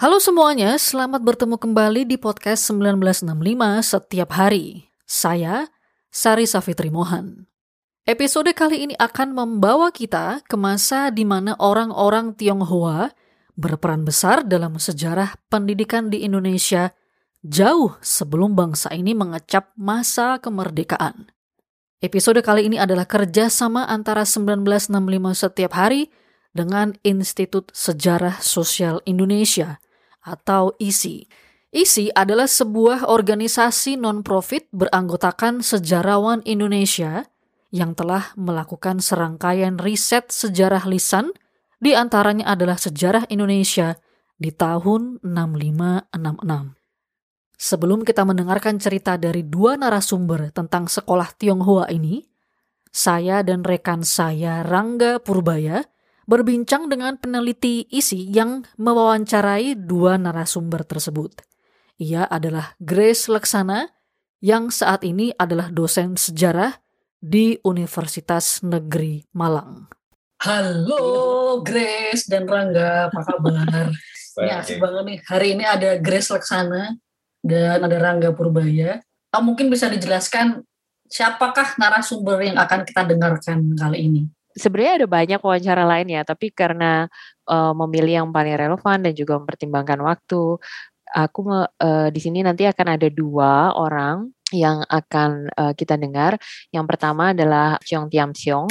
Halo semuanya, selamat bertemu kembali di podcast 1965 setiap hari. Saya, Sari Safitri Mohan. Episode kali ini akan membawa kita ke masa di mana orang-orang Tionghoa berperan besar dalam sejarah pendidikan di Indonesia jauh sebelum bangsa ini mengecap masa kemerdekaan. Episode kali ini adalah kerjasama antara 1965 setiap hari dengan Institut Sejarah Sosial Indonesia – atau ISI. ISI adalah sebuah organisasi non-profit beranggotakan sejarawan Indonesia yang telah melakukan serangkaian riset sejarah lisan, di antaranya adalah sejarah Indonesia di tahun 6566. Sebelum kita mendengarkan cerita dari dua narasumber tentang sekolah Tionghoa ini, saya dan rekan saya Rangga Purbaya berbincang dengan peneliti isi yang mewawancarai dua narasumber tersebut. Ia adalah Grace Leksana yang saat ini adalah dosen sejarah di Universitas Negeri Malang. Halo Grace dan Rangga, apa kabar? ini asik banget nih. Hari ini ada Grace Leksana dan ada Rangga Purbaya. Oh, mungkin bisa dijelaskan siapakah narasumber yang akan kita dengarkan kali ini? Sebenarnya ada banyak wawancara lain ya, tapi karena uh, memilih yang paling relevan dan juga mempertimbangkan waktu, aku uh, di sini nanti akan ada dua orang yang akan uh, kita dengar. Yang pertama adalah Cheong Tiam Xiong.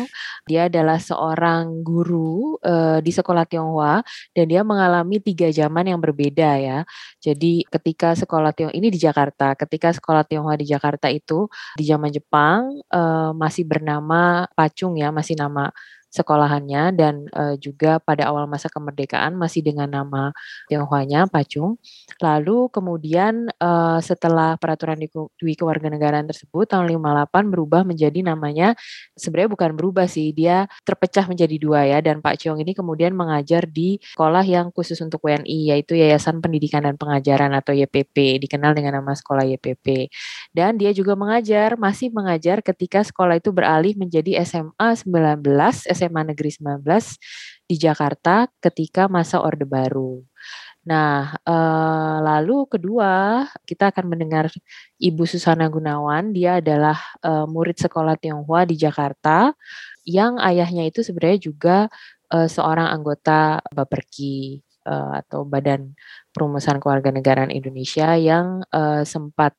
Dia adalah seorang guru uh, di sekolah Tionghoa dan dia mengalami tiga zaman yang berbeda ya. Jadi ketika sekolah Tionghoa ini di Jakarta, ketika sekolah Tionghoa di Jakarta itu di zaman Jepang uh, masih bernama Pacung ya, masih nama sekolahannya dan uh, juga pada awal masa kemerdekaan masih dengan nama Tionghoanya Pacung. Lalu kemudian uh, setelah peraturan Dwi Kewarganegaraan tersebut tahun 58 berubah menjadi namanya sebenarnya bukan berubah sih, dia terpecah menjadi dua ya dan Pak Ciong ini kemudian mengajar di sekolah yang khusus untuk WNI yaitu Yayasan Pendidikan dan Pengajaran atau YPP, dikenal dengan nama sekolah YPP. Dan dia juga mengajar, masih mengajar ketika sekolah itu beralih menjadi SMA 19 SMA Negeri 19 di Jakarta ketika masa Orde Baru. Nah, eh, lalu kedua kita akan mendengar Ibu Susana Gunawan. Dia adalah eh, murid sekolah Tionghoa di Jakarta yang ayahnya itu sebenarnya juga eh, seorang anggota Baperki atau Badan Perumusan Kewarganegaraan Indonesia yang sempat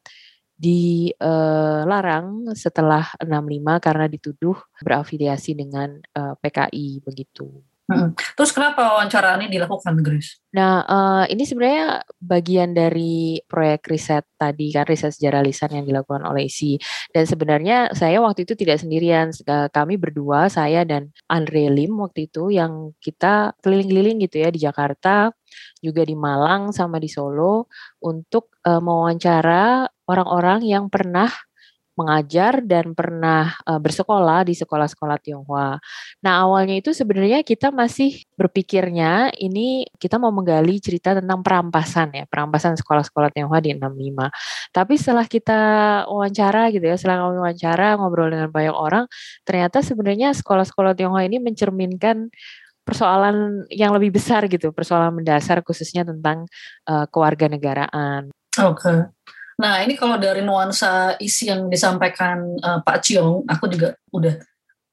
dilarang setelah 65 karena dituduh berafiliasi dengan uh, PKI begitu. Hmm. Terus kenapa wawancara ini dilakukan, Grace? Nah, uh, ini sebenarnya bagian dari proyek riset tadi kan riset sejarah lisan yang dilakukan oleh ISI. Dan sebenarnya saya waktu itu tidak sendirian. Kami berdua, saya dan Andre Lim waktu itu yang kita keliling-keliling gitu ya di Jakarta, juga di Malang sama di Solo untuk uh, mewawancara orang-orang yang pernah mengajar dan pernah uh, bersekolah di sekolah-sekolah Tionghoa. Nah, awalnya itu sebenarnya kita masih berpikirnya ini kita mau menggali cerita tentang perampasan ya, perampasan sekolah-sekolah Tionghoa di 65. Tapi setelah kita wawancara gitu ya, setelah kami wawancara ngobrol dengan banyak orang, ternyata sebenarnya sekolah-sekolah Tionghoa ini mencerminkan persoalan yang lebih besar gitu, persoalan mendasar khususnya tentang uh, kewarganegaraan. Oke. Okay. Nah, ini kalau dari nuansa isi yang disampaikan uh, Pak Ciong, aku juga udah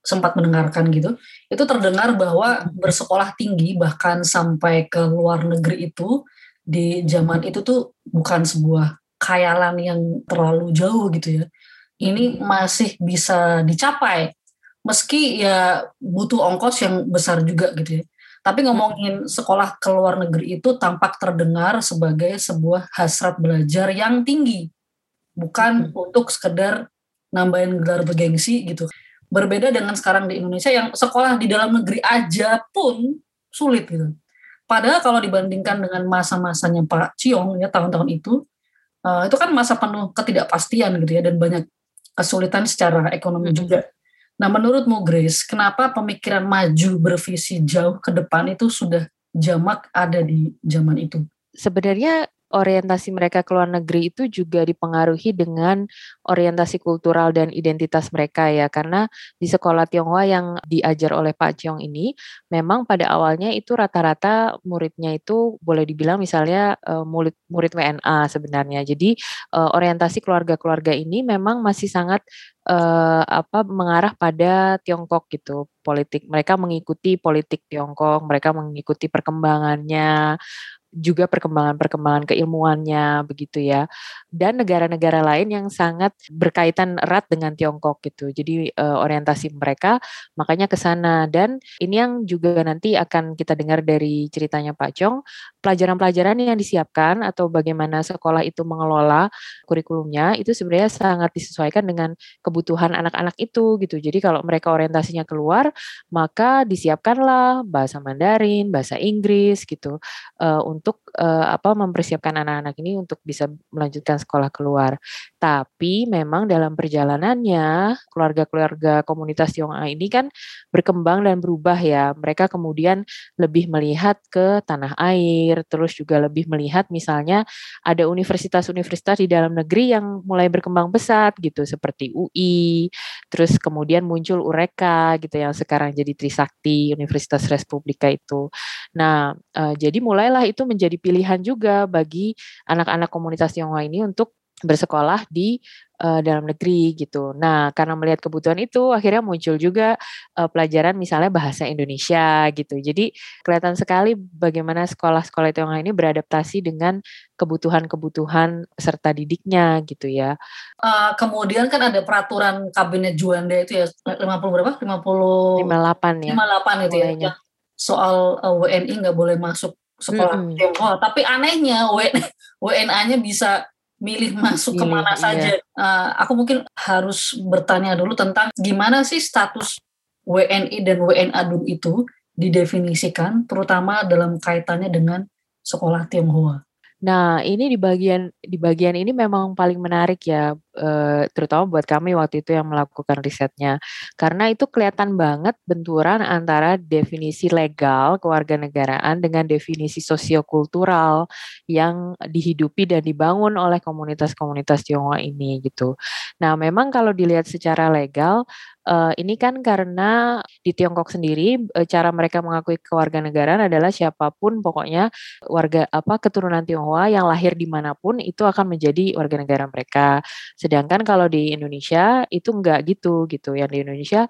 sempat mendengarkan gitu. Itu terdengar bahwa bersekolah tinggi bahkan sampai ke luar negeri itu di zaman itu tuh bukan sebuah khayalan yang terlalu jauh gitu ya. Ini masih bisa dicapai meski ya butuh ongkos yang besar juga gitu ya. Tapi ngomongin sekolah ke luar negeri itu tampak terdengar sebagai sebuah hasrat belajar yang tinggi. Bukan hmm. untuk sekedar nambahin gelar bergengsi gitu. Berbeda dengan sekarang di Indonesia yang sekolah di dalam negeri aja pun sulit gitu. Padahal kalau dibandingkan dengan masa-masanya Pak Ciong ya tahun-tahun itu, uh, itu kan masa penuh ketidakpastian gitu ya dan banyak kesulitan secara ekonomi hmm. juga. Nah, menurutmu Grace, kenapa pemikiran maju bervisi jauh ke depan itu sudah jamak ada di zaman itu? Sebenarnya orientasi mereka ke luar negeri itu juga dipengaruhi dengan orientasi kultural dan identitas mereka ya. Karena di sekolah Tionghoa yang diajar oleh Pak Ciong ini memang pada awalnya itu rata-rata muridnya itu boleh dibilang misalnya uh, murid murid WNA sebenarnya. Jadi uh, orientasi keluarga-keluarga ini memang masih sangat uh, apa mengarah pada Tiongkok gitu. Politik mereka mengikuti politik Tiongkok mereka mengikuti perkembangannya juga perkembangan-perkembangan keilmuannya begitu ya. Dan negara-negara lain yang sangat berkaitan erat dengan Tiongkok gitu. Jadi uh, orientasi mereka makanya ke sana. Dan ini yang juga nanti akan kita dengar dari ceritanya Pak Chong pelajaran-pelajaran yang disiapkan atau bagaimana sekolah itu mengelola kurikulumnya itu sebenarnya sangat disesuaikan dengan kebutuhan anak-anak itu gitu. Jadi kalau mereka orientasinya keluar maka disiapkanlah bahasa Mandarin bahasa Inggris gitu. Uh, untuk uh, apa mempersiapkan anak-anak ini untuk bisa melanjutkan sekolah keluar. Tapi memang dalam perjalanannya keluarga-keluarga komunitas Tionghoa ini kan berkembang dan berubah ya. Mereka kemudian lebih melihat ke tanah air, terus juga lebih melihat misalnya ada universitas-universitas di dalam negeri yang mulai berkembang pesat gitu seperti UI, terus kemudian muncul UREKA gitu yang sekarang jadi Trisakti Universitas Respublika itu. Nah, uh, jadi mulailah itu menjadi pilihan juga bagi anak-anak komunitas Tionghoa ini untuk bersekolah di uh, dalam negeri gitu. Nah, karena melihat kebutuhan itu, akhirnya muncul juga uh, pelajaran misalnya bahasa Indonesia gitu. Jadi kelihatan sekali bagaimana sekolah-sekolah Tionghoa ini beradaptasi dengan kebutuhan-kebutuhan peserta didiknya gitu ya. Uh, kemudian kan ada peraturan kabinet Juanda itu ya 50 berapa? 50 58 ya. 58 itu ya. Soal uh, WNI nggak boleh masuk sekolah mm -hmm. Tapi anehnya WNA-nya bisa milih masuk milih, ke mana iya. saja. Uh, aku mungkin harus bertanya dulu tentang gimana sih status WNI dan WNA dulu itu didefinisikan, terutama dalam kaitannya dengan sekolah Tionghoa. Nah, ini di bagian di bagian ini memang paling menarik ya, terutama buat kami waktu itu yang melakukan risetnya. Karena itu kelihatan banget benturan antara definisi legal kewarganegaraan dengan definisi sosiokultural yang dihidupi dan dibangun oleh komunitas-komunitas Tionghoa ini gitu. Nah, memang kalau dilihat secara legal uh, ini kan karena di Tiongkok sendiri uh, cara mereka mengakui kewarganegaraan adalah siapa pun pokoknya warga apa keturunan Tionghoa yang lahir di mana pun itu akan menjadi warga negara mereka. Sedangkan kalau di Indonesia itu enggak gitu gitu. Yang di Indonesia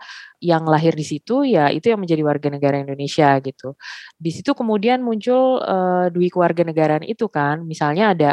yang lahir di situ ya itu yang menjadi warga negara Indonesia gitu. Di situ kemudian muncul uh, dui kewarganegaraan itu kan, misalnya ada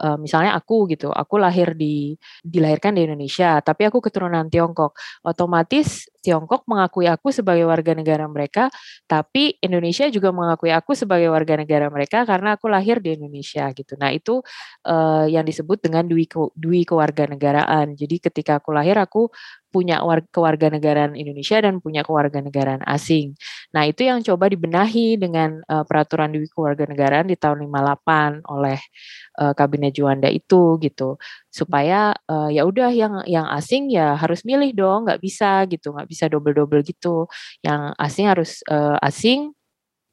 uh, misalnya aku gitu, aku lahir di dilahirkan di Indonesia, tapi aku keturunan Tiongkok, otomatis Tiongkok mengakui aku sebagai warga negara mereka, tapi Indonesia juga mengakui aku sebagai warga negara mereka karena aku lahir di Indonesia gitu. Nah itu uh, yang disebut dengan dui dui kewarganegaraan. Jadi ketika aku lahir aku punya kewarganegaraan Indonesia dan punya kewarganegaraan asing. Nah, itu yang coba dibenahi dengan uh, peraturan di kewarganegaraan di tahun 58 oleh uh, kabinet Juanda itu gitu. Supaya uh, ya udah yang yang asing ya harus milih dong, nggak bisa gitu, nggak bisa double-double gitu. Yang asing harus uh, asing,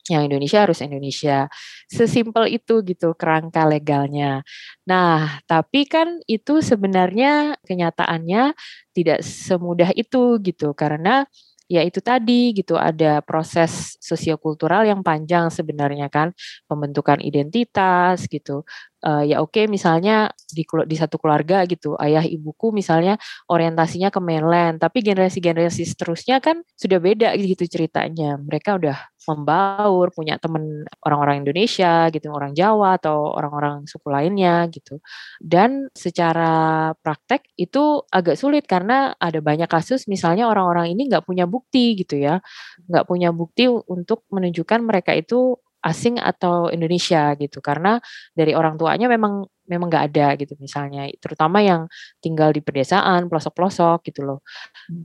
yang Indonesia harus Indonesia. Sesimpel itu gitu kerangka legalnya. Nah, tapi kan itu sebenarnya kenyataannya tidak semudah itu gitu karena ya itu tadi gitu ada proses sosiokultural yang panjang sebenarnya kan pembentukan identitas gitu uh, ya oke okay, misalnya di di satu keluarga gitu ayah ibuku misalnya orientasinya ke mainland tapi generasi-generasi seterusnya kan sudah beda gitu ceritanya mereka udah membaur, punya teman orang-orang Indonesia gitu, orang Jawa atau orang-orang suku lainnya gitu. Dan secara praktek itu agak sulit karena ada banyak kasus misalnya orang-orang ini nggak punya bukti gitu ya, nggak punya bukti untuk menunjukkan mereka itu asing atau Indonesia gitu karena dari orang tuanya memang memang nggak ada gitu misalnya terutama yang tinggal di pedesaan pelosok-pelosok gitu loh.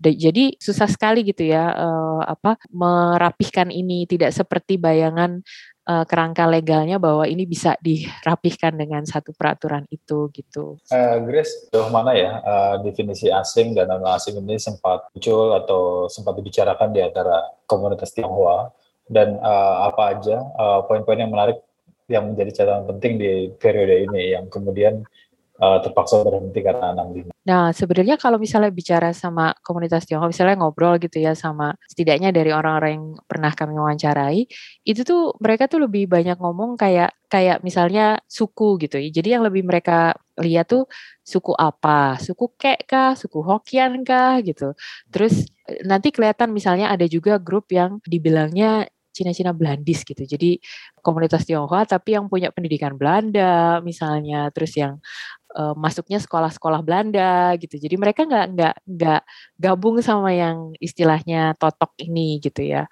Jadi susah sekali gitu ya uh, apa merapihkan ini. Tidak seperti bayangan uh, kerangka legalnya bahwa ini bisa dirapihkan dengan satu peraturan itu gitu. Uh, Grace, jauh mana ya uh, definisi asing dan non asing ini sempat muncul atau sempat dibicarakan di antara komunitas Tionghoa? Dan uh, apa aja poin poin-poin yang menarik yang menjadi catatan penting di periode ini yang kemudian uh, terpaksa berhenti karena 65. Nah, sebenarnya kalau misalnya bicara sama komunitas Tionghoa, misalnya ngobrol gitu ya sama setidaknya dari orang-orang yang pernah kami wawancarai, itu tuh mereka tuh lebih banyak ngomong kayak kayak misalnya suku gitu ya. Jadi yang lebih mereka lihat tuh suku apa, suku kek kah, suku Hokkien kah gitu. Terus nanti kelihatan misalnya ada juga grup yang dibilangnya Cina-Cina Belandis gitu. Jadi komunitas Tionghoa tapi yang punya pendidikan Belanda misalnya, terus yang uh, masuknya sekolah-sekolah Belanda gitu. Jadi mereka nggak nggak nggak gabung sama yang istilahnya totok ini gitu ya.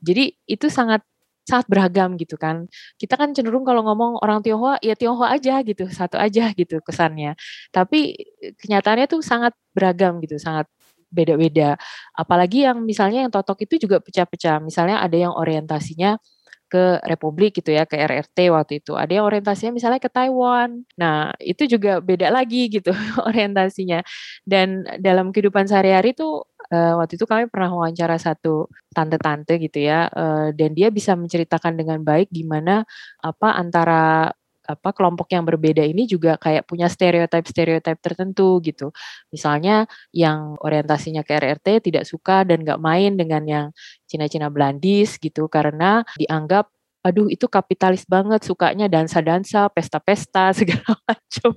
Jadi itu sangat sangat beragam gitu kan. Kita kan cenderung kalau ngomong orang Tionghoa ya Tionghoa aja gitu, satu aja gitu kesannya. Tapi kenyataannya tuh sangat beragam gitu, sangat beda-beda. Apalagi yang misalnya yang totok itu juga pecah-pecah. Misalnya ada yang orientasinya ke Republik gitu ya, ke RRT waktu itu. Ada yang orientasinya misalnya ke Taiwan. Nah, itu juga beda lagi gitu orientasinya. Dan dalam kehidupan sehari-hari tuh uh, waktu itu kami pernah wawancara satu tante-tante gitu ya, uh, dan dia bisa menceritakan dengan baik gimana apa antara apa kelompok yang berbeda ini juga kayak punya stereotip-stereotip tertentu gitu. Misalnya yang orientasinya ke RRT tidak suka dan nggak main dengan yang Cina-Cina Belandis gitu karena dianggap aduh itu kapitalis banget sukanya dansa-dansa, pesta-pesta segala macam.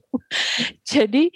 Jadi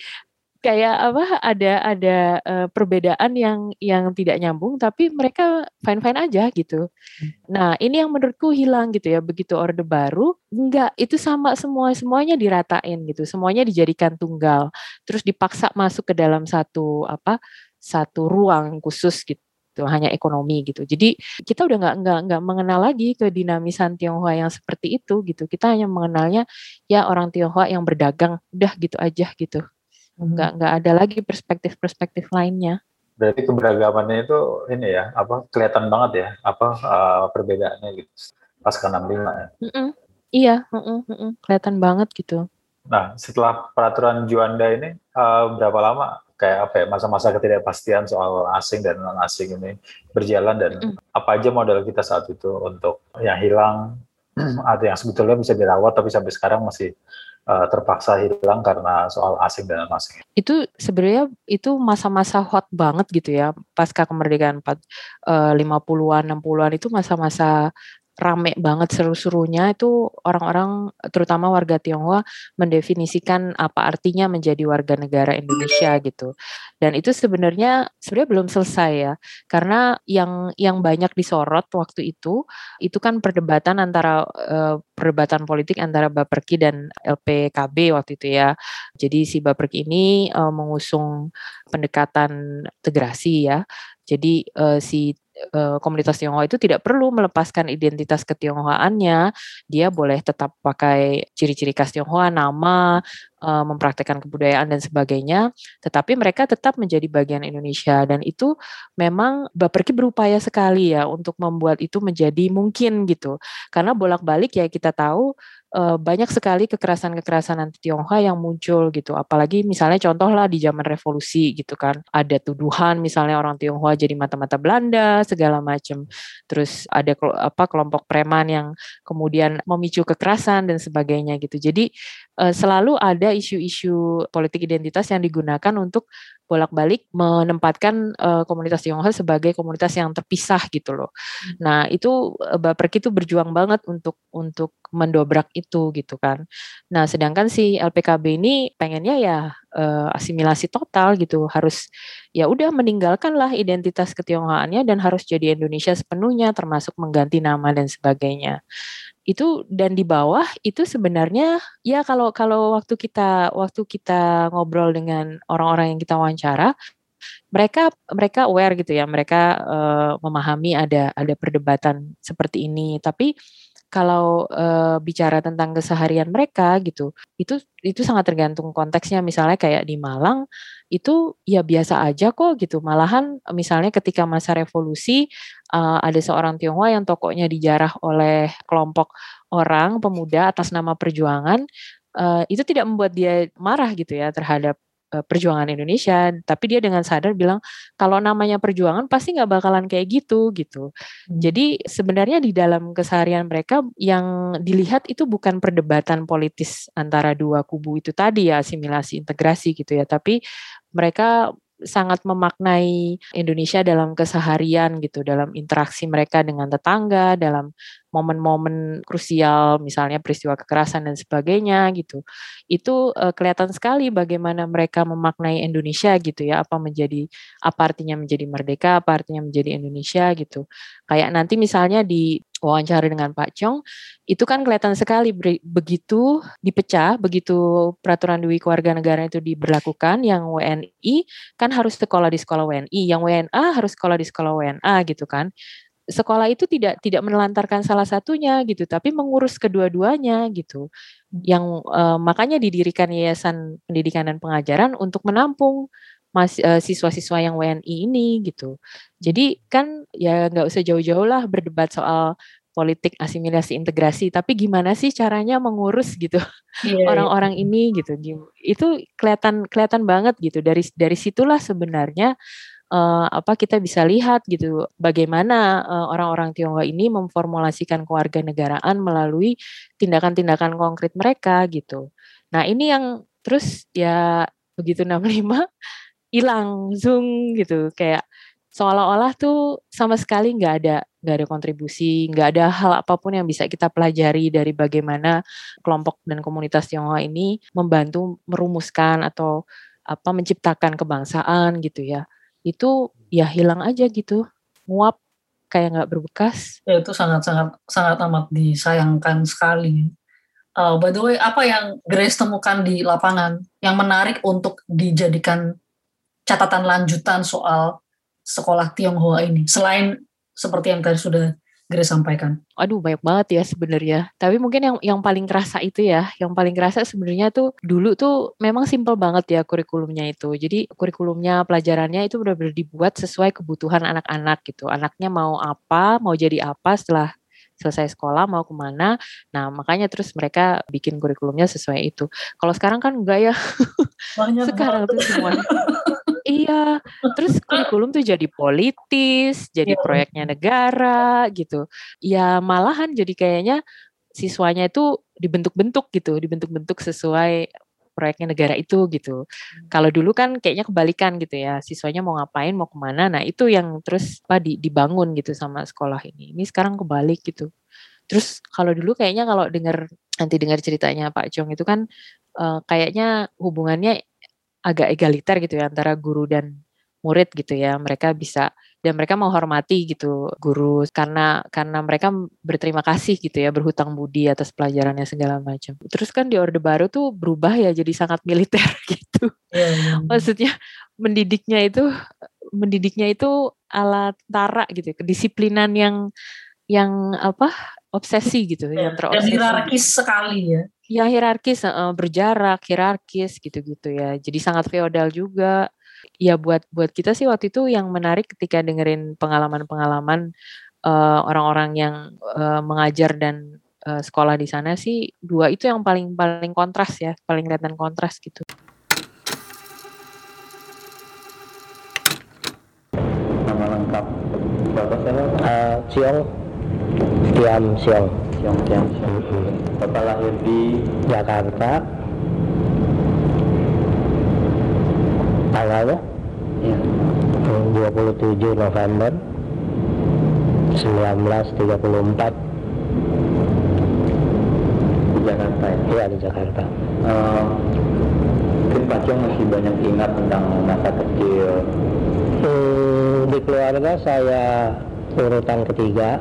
kayak apa ada ada uh, perbedaan yang yang tidak nyambung tapi mereka fine fine aja gitu. Hmm. Nah ini yang menurutku hilang gitu ya begitu orde baru enggak itu sama semua semuanya diratain gitu semuanya dijadikan tunggal terus dipaksa masuk ke dalam satu apa satu ruang khusus gitu hanya ekonomi gitu. Jadi kita udah nggak nggak nggak mengenal lagi ke dinamisan Tionghoa yang seperti itu gitu. Kita hanya mengenalnya ya orang Tionghoa yang berdagang, udah gitu aja gitu nggak nggak ada lagi perspektif-perspektif lainnya. Berarti keberagamannya itu ini ya apa kelihatan banget ya apa uh, perbedaannya gitu pas ke 65 ya. Mm -mm. Iya, mm -mm, mm -mm. kelihatan banget gitu. Nah, setelah peraturan Juanda ini uh, berapa lama kayak apa ya masa-masa ketidakpastian soal asing dan non asing ini berjalan dan mm. apa aja modal kita saat itu untuk yang hilang atau yang sebetulnya bisa dirawat tapi sampai sekarang masih uh, terpaksa hilang karena soal asing dan asing. Itu sebenarnya itu masa-masa hot banget gitu ya pasca kemerdekaan 4 uh, 50-an 60-an itu masa-masa rame banget seru-serunya itu orang-orang terutama warga Tionghoa mendefinisikan apa artinya menjadi warga negara Indonesia gitu. Dan itu sebenarnya sebenarnya belum selesai ya. Karena yang yang banyak disorot waktu itu itu kan perdebatan antara uh, perdebatan politik antara Baperki dan LPKB waktu itu ya. Jadi si Baperki ini uh, mengusung pendekatan integrasi ya. Jadi uh, si uh, komunitas Tionghoa itu tidak perlu melepaskan identitas ketionghoaannya. Dia boleh tetap pakai ciri-ciri khas Tionghoa, nama, uh, mempraktekkan kebudayaan dan sebagainya, tetapi mereka tetap menjadi bagian Indonesia dan itu memang Baperki berupaya sekali ya untuk membuat itu menjadi mungkin gitu. Karena bolak-balik ya kita tahu uh, banyak sekali kekerasan-kekerasan anti Tionghoa yang muncul gitu. Apalagi misalnya contohlah di zaman revolusi gitu kan. Ada tuduhan misalnya orang Tionghoa jadi mata-mata Belanda segala macam. Terus ada apa kelompok preman yang kemudian memicu kekerasan dan sebagainya gitu. Jadi uh, selalu ada isu-isu politik identitas yang digunakan untuk bolak-balik menempatkan uh, komunitas Tionghoa sebagai komunitas yang terpisah gitu loh. Nah itu uh, Baperki itu berjuang banget untuk untuk mendobrak itu gitu kan. Nah sedangkan si LPKB ini pengennya ya uh, asimilasi total gitu, harus ya udah meninggalkanlah identitas ketionghoaannya dan harus jadi Indonesia sepenuhnya termasuk mengganti nama dan sebagainya itu dan di bawah itu sebenarnya ya kalau kalau waktu kita waktu kita ngobrol dengan orang-orang yang kita wawancara mereka mereka aware gitu ya mereka uh, memahami ada ada perdebatan seperti ini. Tapi kalau uh, bicara tentang keseharian mereka gitu, itu itu sangat tergantung konteksnya. Misalnya kayak di Malang itu ya biasa aja kok gitu. Malahan misalnya ketika masa revolusi uh, ada seorang Tionghoa yang tokonya dijarah oleh kelompok orang pemuda atas nama perjuangan, uh, itu tidak membuat dia marah gitu ya terhadap perjuangan Indonesia, tapi dia dengan sadar bilang kalau namanya perjuangan pasti nggak bakalan kayak gitu gitu. Hmm. Jadi sebenarnya di dalam keseharian mereka yang dilihat itu bukan perdebatan politis antara dua kubu itu tadi ya asimilasi integrasi gitu ya, tapi mereka sangat memaknai Indonesia dalam keseharian gitu, dalam interaksi mereka dengan tetangga, dalam momen-momen krusial misalnya peristiwa kekerasan dan sebagainya gitu. Itu uh, kelihatan sekali bagaimana mereka memaknai Indonesia gitu ya, apa menjadi apa artinya menjadi merdeka, apa artinya menjadi Indonesia gitu. Kayak nanti misalnya di wawancara dengan Pak Chong, itu kan kelihatan sekali begitu dipecah, begitu peraturan Dewi Keluarga Negara itu diberlakukan, yang WNI kan harus sekolah di sekolah WNI, yang WNA harus sekolah di sekolah WNA gitu kan sekolah itu tidak tidak menelantarkan salah satunya gitu, tapi mengurus kedua-duanya gitu. Yang uh, makanya didirikan Yayasan Pendidikan dan Pengajaran untuk menampung mas uh, siswa-siswa yang WNI ini gitu. Jadi kan ya nggak usah jauh-jauh lah berdebat soal politik asimilasi integrasi, tapi gimana sih caranya mengurus gitu iya, iya. orang-orang yeah, yeah. ini gitu. Itu kelihatan kelihatan banget gitu dari dari situlah sebenarnya uh, apa kita bisa lihat gitu bagaimana uh, orang-orang Tionghoa ini memformulasikan kewarganegaraan melalui tindakan-tindakan konkret mereka gitu. Nah, ini yang terus ya begitu 65 hilang zoom gitu. Kayak seolah-olah tuh sama sekali nggak ada nggak ada kontribusi nggak ada hal apa pun yang bisa kita pelajari dari bagaimana kelompok dan komunitas Tionghoa ini membantu merumuskan atau apa menciptakan kebangsaan gitu ya. Itu ya hilang aja gitu. Nguap kayak nggak berbekas. Ya itu sangat sangat sangat amat disayangkan sekali. Uh, by the way apa yang Grace temukan di lapangan yang menarik untuk dijadikan catatan lanjutan soal sekolah Tionghoa ini selain seperti yang tadi sudah Grace sampaikan? Aduh banyak banget ya sebenarnya. Tapi mungkin yang yang paling kerasa itu ya, yang paling kerasa sebenarnya tuh dulu tuh memang simpel banget ya kurikulumnya itu. Jadi kurikulumnya pelajarannya itu benar-benar dibuat sesuai kebutuhan anak-anak gitu. Anaknya mau apa, mau jadi apa setelah selesai sekolah mau ke mana. Nah makanya terus mereka bikin kurikulumnya sesuai itu. Kalau sekarang kan enggak ya. sekarang tuh semuanya Iya, terus kurikulum tuh jadi politis, jadi yeah. proyeknya negara gitu. Ya malahan jadi kayaknya siswanya itu dibentuk-bentuk gitu, dibentuk-bentuk sesuai proyeknya negara itu gitu. Hmm. Kalau dulu kan kayaknya kebalikan gitu ya, siswanya mau ngapain, mau ke mana, nah itu yang terus apa dibangun gitu sama sekolah ini. Ini sekarang kebalik gitu. Terus kalau dulu kayaknya kalau dengar nanti dengar ceritanya Pak Jong itu kan uh, kayaknya hubungannya agak egaliter gitu ya antara guru dan murid gitu ya. Mereka bisa dan mereka menghormati gitu guru karena karena mereka berterima kasih gitu ya berhutang budi atas pelajarannya segala macam. Terus kan di Orde Baru tuh berubah ya jadi sangat militer gitu. Yeah. Iya. Maksudnya mendidiknya itu mendidiknya itu alat tara gitu, kedisiplinan yang yang apa obsesi gitu, yeah. yang terobsesi. Yang hierarkis sekali ya. Ya hierarkis, berjarak, hierarkis gitu-gitu ya. Jadi sangat feodal juga. Ya buat buat kita sih waktu itu yang menarik ketika dengerin pengalaman-pengalaman uh, orang-orang yang uh, mengajar dan uh, sekolah di sana sih dua itu yang paling paling kontras ya, paling kelihatan kontras gitu. Nama lengkap Bapak siapa? Uh, Ciong Tiam Siong. Siong. Bapak lahir di Jakarta. Tanggalnya? Ya. 27 November 1934 di Jakarta ya? Iya di Jakarta. Uh, mungkin Pak Jong masih banyak ingat tentang masa kecil. Hmm, di keluarga saya urutan ketiga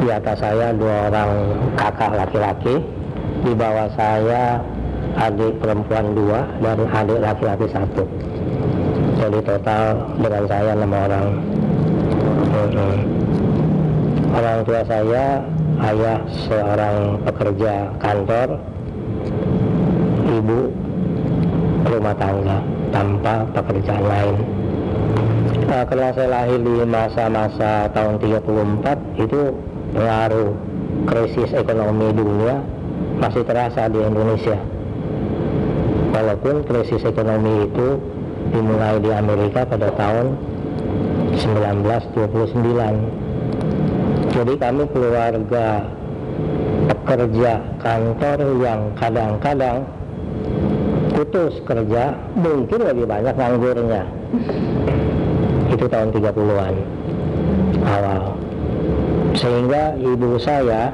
di atas saya dua orang kakak laki-laki. Di bawah saya adik perempuan dua dan adik laki-laki satu. Jadi total dengan saya enam orang. Hmm. orang tua saya ayah seorang pekerja kantor ibu rumah tangga tanpa pekerjaan lain. Nah, karena saya lahir di masa-masa tahun 34 itu pengaruh krisis ekonomi dunia masih terasa di Indonesia. walaupun krisis ekonomi itu dimulai di Amerika pada tahun 1929 jadi kami keluarga pekerja kantor yang kadang-kadang putus kerja mungkin lebih banyak nganggurnya. Itu tahun 30-an awal sehingga ibu saya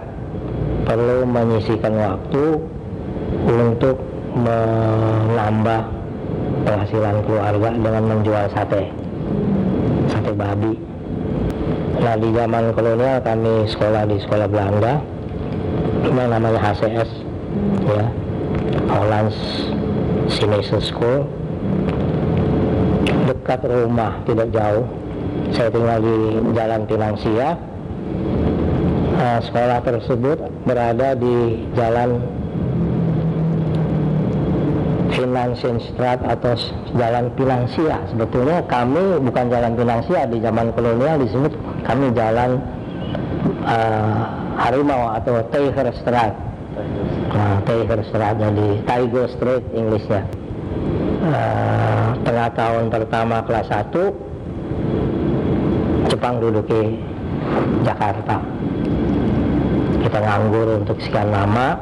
perlu menyisikan waktu untuk menambah penghasilan keluarga dengan menjual sate. Sate babi. Nah di zaman kolonial kami sekolah di sekolah Belanda. Yang namanya HCS ya. Hollands Sinese School. Dekat rumah tidak jauh. Saya tinggal di Jalan Pinangsia uh, sekolah tersebut berada di Jalan Finansienstraat atau Jalan Pinangsia sebetulnya kami bukan Jalan Pinangsia di zaman kolonial disebut kami Jalan uh, Harimau atau Tiger Street nah, Tiger Street jadi Tiger Street Inggrisnya. Uh, tengah tahun pertama kelas 1 Jepang duduki Jakarta kita nganggur untuk sekian lama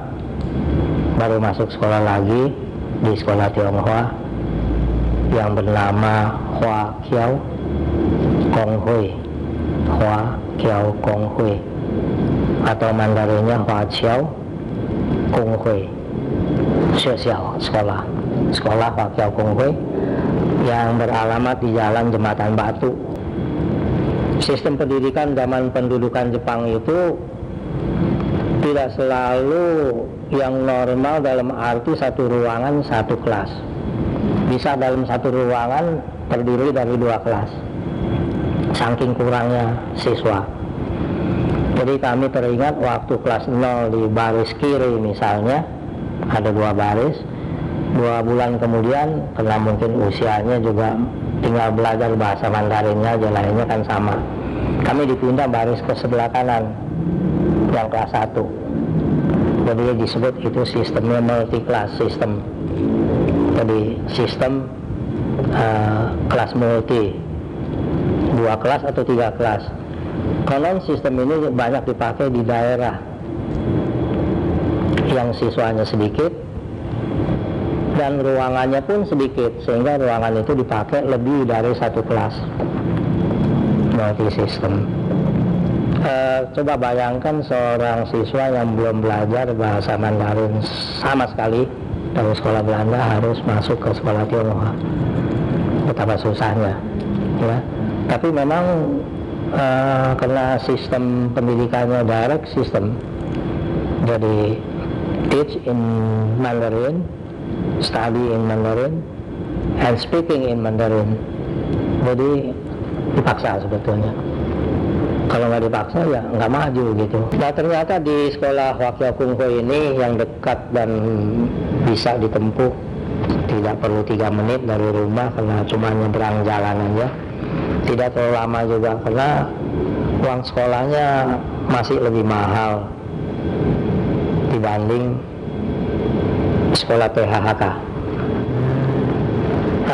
baru masuk sekolah lagi di sekolah Tionghoa yang bernama Hua Kiao Kong Hui. Hua Kiao Kong Hui. Atau Mandarinnya Hua Chiao Kong Hui. Xiao sekolah. Sekolah Hua Kiao Kong Hui yang beralamat di Jalan Jembatan Batu. Sistem pendidikan zaman pendudukan Jepang itu tidak selalu yang normal dalam arti satu ruangan satu kelas. Bisa dalam satu ruangan terdiri dari dua kelas saking kurangnya siswa. Jadi kami teringat waktu kelas 0 di baris kiri misalnya ada dua baris dua bulan kemudian karena mungkin usianya juga tinggal belajar bahasa Mandarinnya aja lainnya kan sama. Kami dipindah baris ke sebelah kanan yang kelas 1 jadi disebut itu sistemnya multi class system. Jadi sistem uh, kelas multi. Dua kelas atau tiga kelas. Konon sistem ini banyak dipakai di daerah yang siswanya sedikit dan ruangannya pun sedikit sehingga ruangan itu dipakai lebih dari satu kelas multi system Uh, coba bayangkan seorang siswa yang belum belajar bahasa Mandarin sama sekali dari sekolah Belanda harus masuk ke sekolah Tionghoa. Betapa susahnya, ya. Tapi memang uh, karena sistem pendidikannya direct system, jadi teach in Mandarin, study in Mandarin, and speaking in Mandarin. Jadi dipaksa sebetulnya kalau nggak dipaksa ya nggak maju gitu. Nah ternyata di sekolah Wakil Kungko ini yang dekat dan bisa ditempuh tidak perlu tiga menit dari rumah karena cuma nyebrang jalan aja. Tidak terlalu lama juga karena uang sekolahnya masih lebih mahal dibanding sekolah PHHK.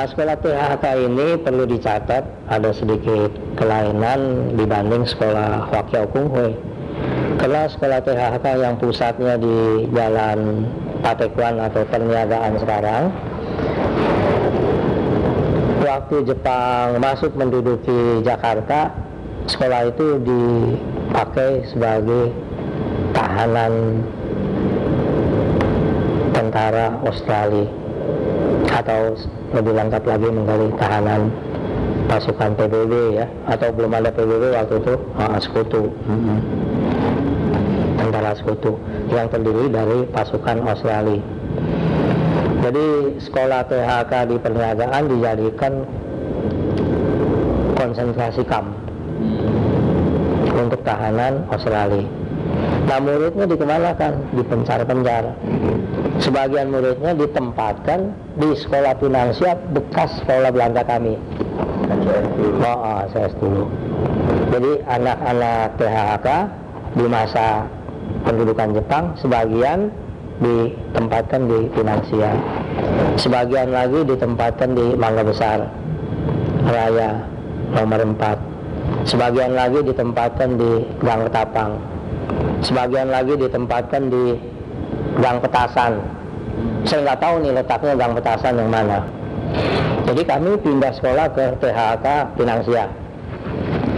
Nah, sekolah PHK ini perlu dicatat ada sedikit kelainan dibanding sekolah Wakyau Kunghui. Karena sekolah PHK yang pusatnya di Jalan Patekuan atau Perniagaan sekarang, waktu Jepang masuk menduduki Jakarta, sekolah itu dipakai sebagai tahanan tentara Australia atau lebih lengkap lagi menggali tahanan pasukan PBB ya. Atau belum ada PBB waktu itu uh, sekutu. Hmm. tentara sekutu. Yang terdiri dari pasukan Australia. Jadi sekolah PHK di perniagaan dijadikan konsentrasi kamp untuk tahanan Australia nah muridnya dikemanakan? Dipencar-pencar. Sebagian muridnya ditempatkan di sekolah finansial bekas sekolah Belanda kami. Oh, oh saya dulu jadi anak-anak PHK di masa pendudukan Jepang sebagian ditempatkan di finansial. Sebagian lagi ditempatkan di Mangga Besar. Raya nomor 4 sebagian lagi ditempatkan di Gang Ketapang sebagian lagi ditempatkan di Gang Petasan. Saya nggak tahu nih letaknya Gang Petasan yang mana. Jadi kami pindah sekolah ke THK Pinangsia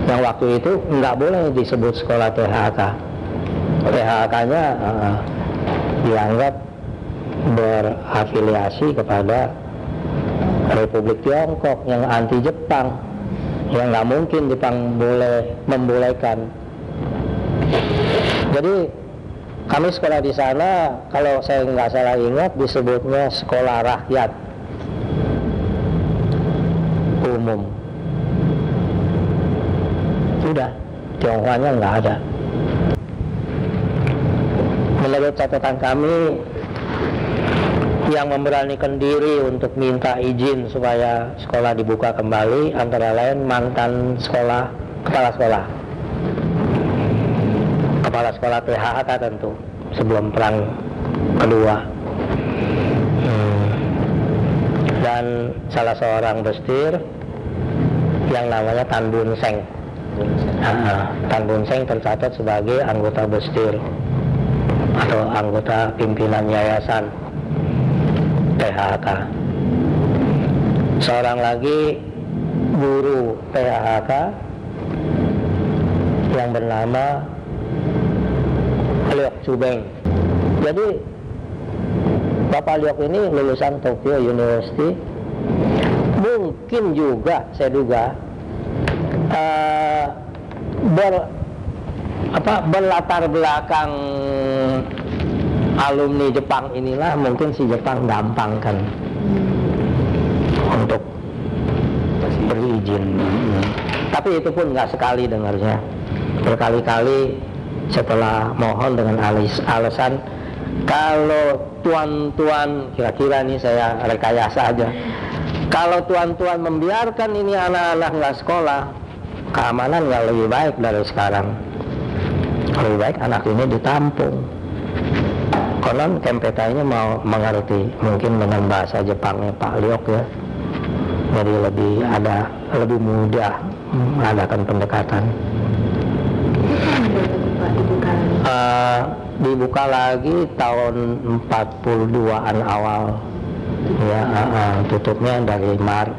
yang waktu itu nggak boleh disebut sekolah THK THK-nya uh, dianggap berafiliasi kepada Republik Tiongkok yang anti Jepang. Yang nggak mungkin Jepang boleh membolehkan jadi kami sekolah di sana kalau saya nggak salah ingat disebutnya sekolah rakyat. Umum. Sudah Tionghoanya nggak ada. Menurut catatan kami yang memberanikan diri untuk minta izin supaya sekolah dibuka kembali antara lain mantan sekolah kepala sekolah kepala sekolah PHK tentu sebelum perang kedua. Hmm. dan salah seorang bestir yang namanya Tan Bun Seng. Tan Bun Seng. Tercatat sebagai anggota bestir atau anggota pimpinan yayasan PHK seorang lagi guru PHK yang bernama Liok Chubeng jadi Bapak Liok ini lulusan Tokyo University. Mungkin juga saya duga uh, ber apa berlatar belakang alumni Jepang inilah mungkin si Jepang gampang kan untuk berizin. Tapi itu pun nggak sekali dengarnya. Berkali-kali setelah mohon dengan alis, alasan kalau tuan-tuan kira-kira ini saya rekayasa aja. Kalau tuan-tuan membiarkan ini anak-anak nggak sekolah keamanan nggak lebih baik dari sekarang. Lebih baik anak ini ditampung. Konon kempetanya mau mengerti mungkin dengan bahasa Jepangnya Pak Liok ya. Jadi lebih ada lebih mudah mengadakan pendekatan dibuka lagi tahun 42an awal. Ya uh, uh, tutupnya dari Maret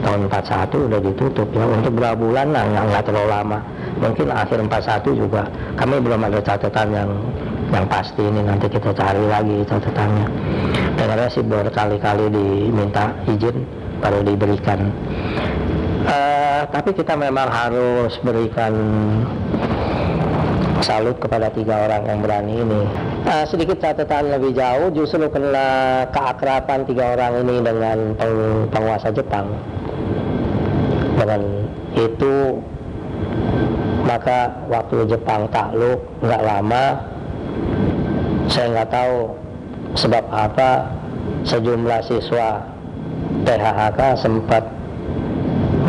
tahun 41 udah ditutup. Ya untuk berapa bulan lah nggak terlalu lama. Mungkin akhir 41 juga. Kami belum ada catatan yang yang pasti ini. Nanti kita cari lagi catatannya. Dengarnya sih berkali-kali diminta izin baru diberikan. Uh, tapi kita memang harus berikan salut kepada tiga orang yang berani ini. Uh, sedikit catatan lebih jauh, justru kena keakraban tiga orang ini dengan peng, penguasa Jepang. Dengan itu maka waktu Jepang takluk nggak lama, saya nggak tahu sebab apa sejumlah siswa THK sempat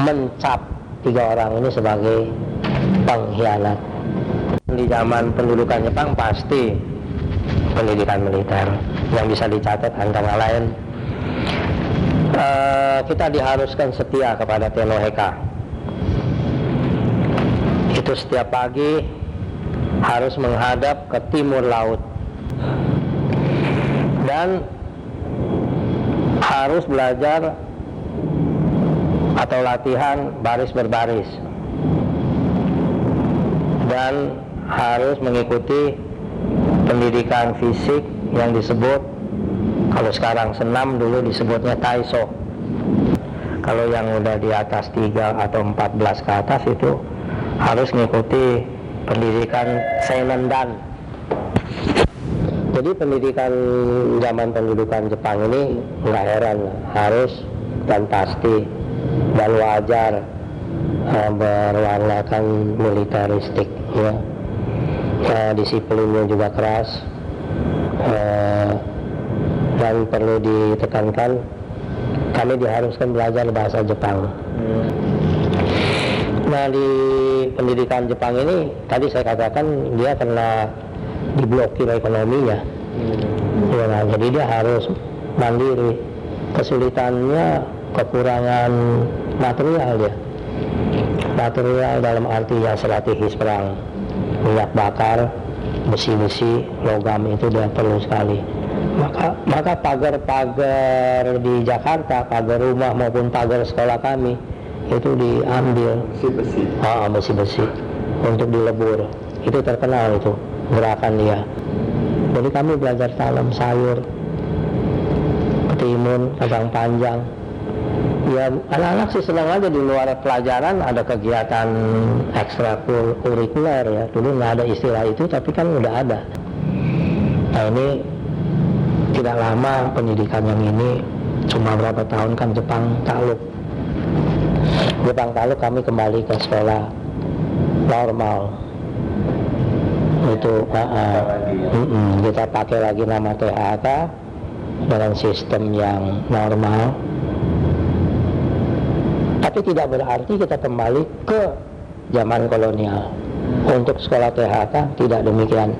mencap tiga orang ini sebagai pengkhianat di zaman pendudukan Jepang pasti pendidikan militer yang bisa dicatat antara lain. Uh, kita diharuskan setia kepada Tenoheka. Itu setiap pagi harus menghadap ke timur laut. Dan harus belajar atau latihan baris berbaris. Dan harus mengikuti pendidikan fisik yang disebut kalau sekarang senam dulu disebutnya taiso. Kalau yang udah di atas 3 atau 14 ke atas itu harus mengikuti pendidikan senendan jadi pendidikan zaman pendidikan Jepang ini nggak heran harus dan pasti dan wajar uh, berwarnakan militeristik ya uh, disiplinnya juga keras uh, dan perlu ditekankan. Kami diharuskan belajar bahasa Jepang. Nah di pendidikan Jepang ini tadi saya katakan dia kena diblokir ekonominya. Hmm. ya, nah, jadi dia harus mandiri. Kesulitannya kekurangan material ya material dalam arti yang strategis perang minyak bakar besi-besi logam itu dia perlu sekali. Maka maka pagar-pagar di Jakarta pagar rumah maupun pagar sekolah kami itu diambil. Besi-besi? Ah besi-besi. Untuk dilebur. Itu terkenal itu gerakan dia. Jadi kami belajar tanam sayur ketimun kacang panjang ya anak-anak sih senang aja di luar pelajaran ada kegiatan ekstrakurikuler ya. Dulu nggak ada istilah itu tapi kan udah ada. Nah ini tidak lama pendidikan yang ini cuma berapa tahun kan Jepang takluk. Jepang takluk kami kembali ke sekolah normal. Itu uh, uh, mm -mm, kita pakai lagi nama THK dengan sistem yang normal tapi tidak berarti kita kembali ke zaman kolonial. Untuk sekolah THK tidak demikian.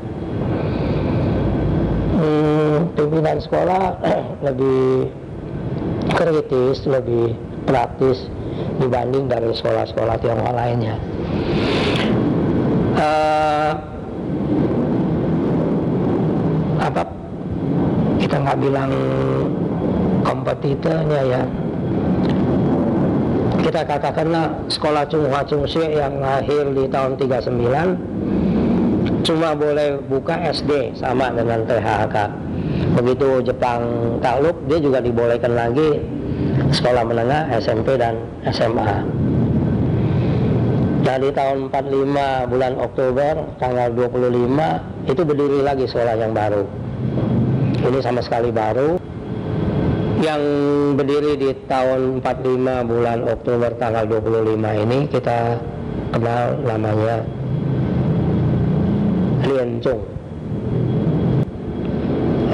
Hmm, pimpinan sekolah lebih kritis lebih praktis dibanding dari sekolah-sekolah Tionghoa lainnya. Uh, apa? Kita nggak bilang kompetitornya ya kita katakanlah sekolah Chunghua Chungse yang lahir di tahun 39 cuma boleh buka SD sama dengan THK begitu Jepang takluk dia juga dibolehkan lagi sekolah menengah SMP dan SMA dari tahun 45 bulan Oktober tanggal 25 itu berdiri lagi sekolah yang baru. Ini sama sekali baru yang berdiri di tahun 45 bulan Oktober tanggal 25 ini kita kenal namanya Lien Chung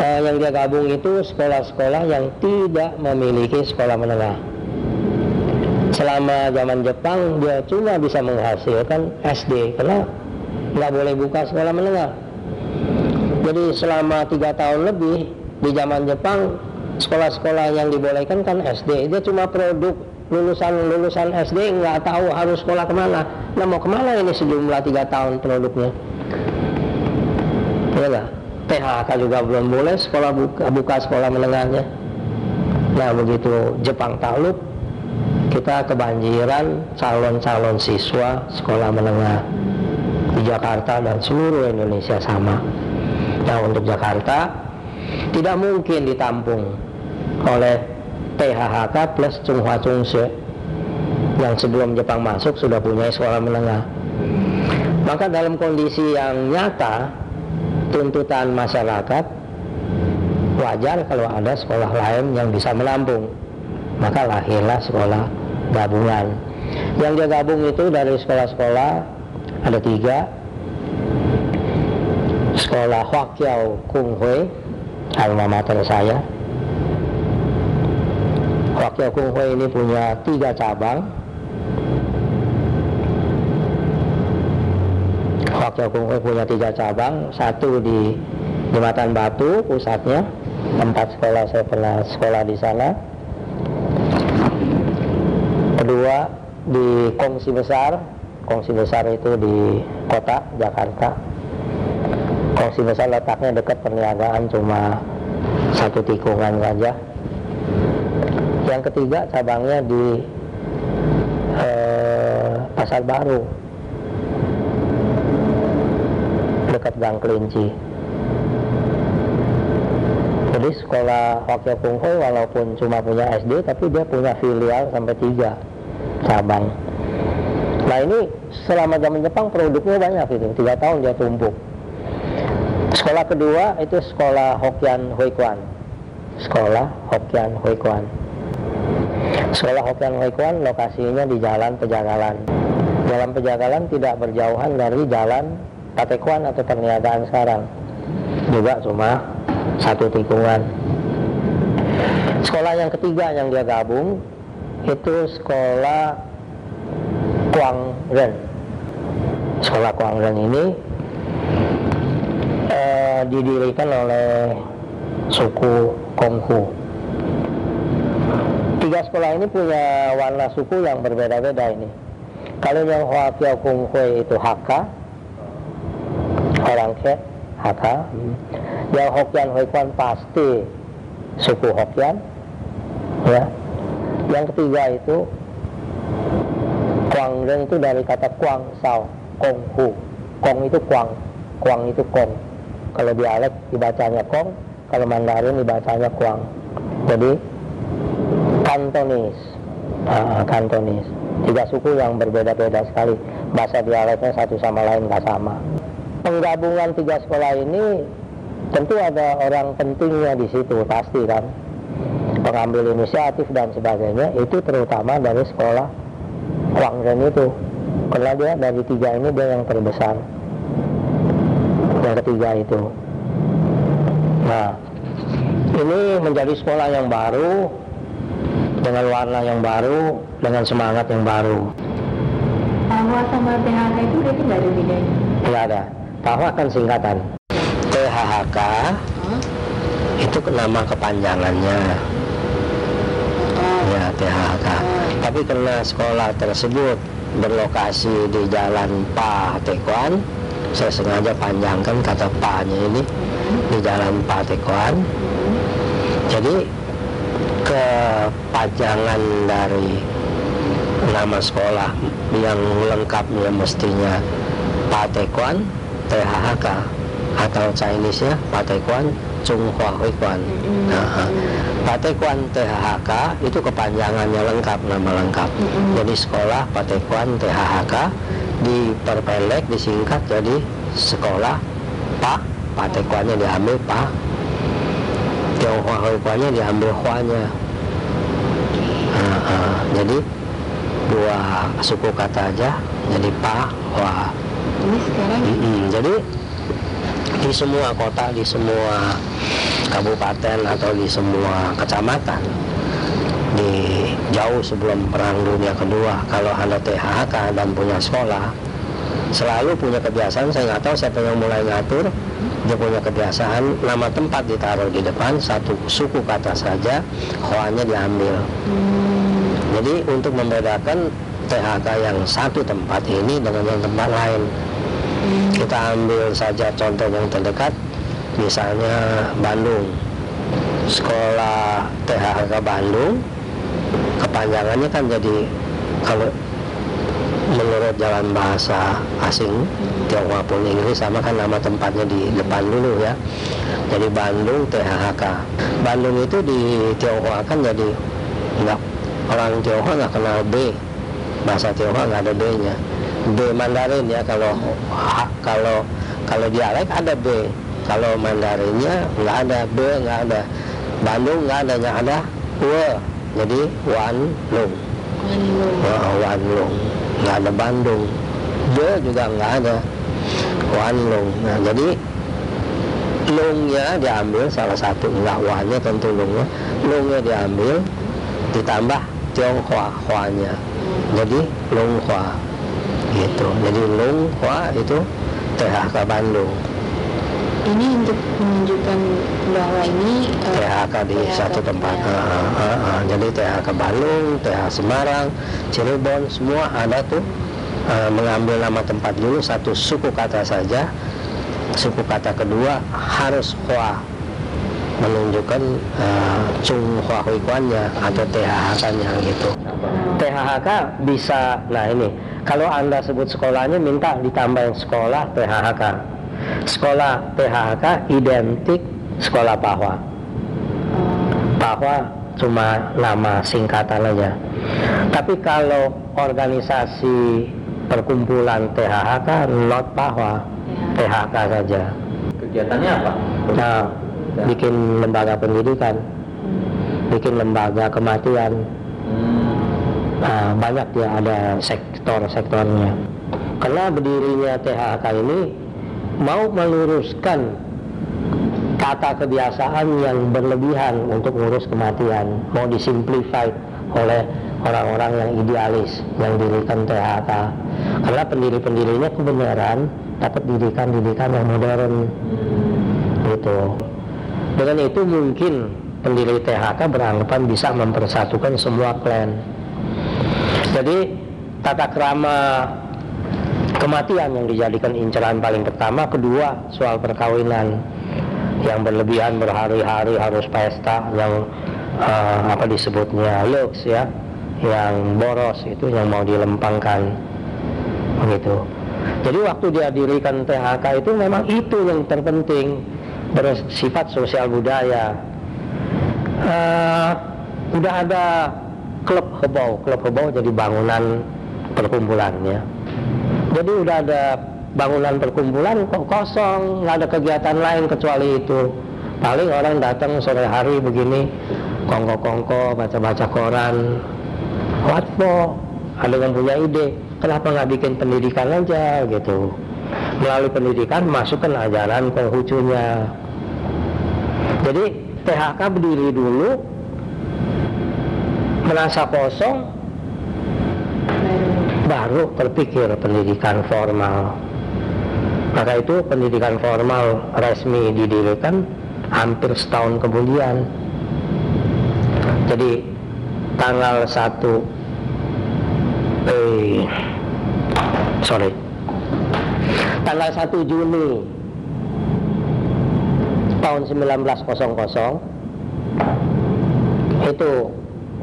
eh, yang dia gabung itu sekolah-sekolah yang tidak memiliki sekolah menengah. Selama zaman Jepang dia cuma bisa menghasilkan SD karena nggak boleh buka sekolah menengah. Jadi selama tiga tahun lebih di zaman Jepang sekolah-sekolah yang dibolehkan kan SD dia cuma produk lulusan lulusan SD nggak tahu harus sekolah ke mana. Nah mau ke mana ini sejumlah tiga tahun produknya? Ya nggak? PHK juga belum boleh sekolah buka, buka sekolah menengahnya. Nah begitu Jepang takluk kita kebanjiran calon-calon siswa sekolah menengah di Jakarta dan seluruh Indonesia sama. Nah untuk Jakarta tidak mungkin ditampung oleh THHK plus Chunghua Chungse yang sebelum Jepang masuk sudah punya sekolah menengah. Maka dalam kondisi yang nyata tuntutan masyarakat wajar kalau ada sekolah lain yang bisa menampung. Maka lahirlah sekolah gabungan. Yang dia gabung itu dari sekolah-sekolah ada tiga. Sekolah Huaqiao Kung Hui, alma mater saya, Wakil Kung Hui ini punya tiga cabang. Wakil Kung Hui punya tiga cabang, satu di Jembatan Batu pusatnya, tempat sekolah saya pernah sekolah di sana. Kedua di Kongsi Besar, Kongsi Besar itu di kota Jakarta. Kongsi Besar letaknya dekat perniagaan cuma satu tikungan saja yang ketiga cabangnya di eh, Pasar Baru dekat Gang Kelinci. Jadi sekolah Wakil Kung Hui walaupun cuma punya SD tapi dia punya filial sampai tiga cabang. Nah ini selama zaman Jepang produknya banyak itu, tiga tahun dia tumpuk. Sekolah kedua itu sekolah Hokkien Hui Kwan. Sekolah Hokkien Hui Kwan. Sekolah Hokian Hoikuan lokasinya di Jalan Pejagalan. Jalan Pejagalan tidak berjauhan dari Jalan Patekuan atau perniagaan sekarang. Juga cuma satu tikungan. Sekolah yang ketiga yang dia gabung itu sekolah Kuang Ren. Sekolah Kuang Ren ini eh, didirikan oleh suku Konghu tiga sekolah ini punya warna suku yang berbeda-beda ini. Kalau yang Hoa Kiao Kung Hui itu Hakka, orang ke Hakka. Yang Hokian Hui Kwan pasti suku Hokian. Ya. Yang ketiga itu Kuang dan itu dari kata Kuang Sao, Kong Hu. Kong itu Kuang, Kuang itu Kong. Kalau dialek dibacanya Kong, kalau Mandarin dibacanya Kuang. Jadi Kantonis, uh, Kantonis. Tiga suku yang berbeda-beda sekali. Bahasa dialeknya satu sama lain nggak sama. Penggabungan tiga sekolah ini tentu ada orang pentingnya di situ pasti kan. Pengambil inisiatif dan sebagainya itu terutama dari sekolah Kuangren itu. Karena dia dari tiga ini dia yang terbesar. Yang ketiga itu. Nah, ini menjadi sekolah yang baru dengan warna yang baru, dengan semangat yang baru. Tahwa sama THK itu berarti nggak ada bedanya? Tidak ada. Tahwa kan singkatan. THHK Hmm? itu nama kepanjangannya. Ya, THHK. Tapi karena sekolah tersebut berlokasi di Jalan Patekuan, saya sengaja panjangkan kata Pa-nya ini di Jalan Patekuan. Jadi kepanjangan dari nama sekolah yang lengkapnya mestinya Patekuan THHK atau Chinese-nya Patekuan Chunghua Hui Kuan. Nah, Patekuan THHK itu kepanjangannya lengkap nama lengkap. Jadi sekolah Patekuan THHK diperpendek disingkat jadi sekolah Pa Patekuannya diambil Pa Tionghoa Kuannya diambil Huanya. Nah, ah, jadi dua suku kata aja jadi Pa Hua. Ini sekarang Mm-mm. Jadi di semua kota, di semua kabupaten atau di semua kecamatan di jauh sebelum perang dunia kedua kalau ada THK dan punya sekolah selalu punya kebiasaan saya nggak tahu siapa yang mulai ngatur dia punya kebiasaan nama tempat ditaruh di depan satu suku kata saja hoanya diambil. Jadi untuk membedakan THK yang satu tempat ini dengan yang tempat lain. Kita ambil saja contoh yang terdekat misalnya Bandung. Sekolah THK Bandung kepanjangannya kan jadi kalau menurut jalan bahasa asing Tionghoa pun Inggris sama kan nama tempatnya di depan dulu ya. Jadi Bandung THK Bandung itu di Tionghoa kan jadi nggak orang Tionghoa nggak kenal B. Bahasa Tionghoa nggak ada B nya B Mandarin ya kalau kalau kalau dialek ada B. Kalau Mandarinnya nggak ada B nggak ada. Bandung nggak ada yang ada W. Jadi Wan Lung. Wah, Wan Lung nggak ada Bandung. B juga nggak ada Wan Lung nah jadi Lungnya diambil salah satu nggak Wannya tentu Lungnya. Lungnya diambil ditambah Tionghoa Huanya. Jadi Lunghua gitu. Jadi Lunghua itu THK Bandung ini untuk menunjukkan bahwa ini eh, THK di THK satu tempat ya. Ah, ah, ah. jadi THK Bandung THK Semarang Cirebon semua ada tuh ah, mengambil nama tempat dulu satu suku kata saja suku kata kedua harus Hua menunjukkan uh, Chung Hua Hui Kuannya atau THK-nya gitu. THK bisa, nah ini kalau anda sebut sekolahnya minta ditambahin sekolah THK. Sekolah THK identik sekolah Pahwa. Pahwa cuma nama singkatan aja. Tapi kalau organisasi perkumpulan THK not Pahwa, THK saja. Kegiatannya apa? Nah, bikin lembaga pendidikan, bikin lembaga kematian. Hmm. Nah, banyak ya ada sektor-sektornya. Karena berdirinya THK ini mau meluruskan kata kebiasaan yang berlebihan untuk ngurus kematian, mau disimplify oleh orang-orang yang idealis yang dirikan THK. Karena pendiri-pendirinya kebenaran dapat didikan-didikan yang modern gitu. Dengan itu mungkin pendiri THK beranggapan bisa mempersatukan semua klan. Jadi tata kerama kematian yang dijadikan inceran paling pertama, kedua soal perkawinan. Yang berlebihan berhari-hari harus pesta. Yang uh, apa disebutnya lux ya, yang boros itu yang mau dilempangkan. Begitu. Jadi waktu dia dirikan THK itu memang itu yang terpenting. Bersifat sosial budaya. Uh, udah ada klub hebau, klub hebau jadi bangunan perkumpulannya. Jadi udah ada bangunan perkumpulan kok kosong, nggak ada kegiatan lain kecuali itu. Paling orang datang sore hari begini, kongko-kongko, baca-baca koran. What for? Ada yang punya ide, kenapa nggak bikin pendidikan aja gitu melalui pendidikan masukkan ajaran Konghucunya jadi THK berdiri dulu merasa kosong baru terpikir pendidikan formal. Maka itu pendidikan formal resmi didirikan hampir setahun kemudian. Jadi tanggal 1 eh sorry. Tanggal 1 Juni tahun 1900 itu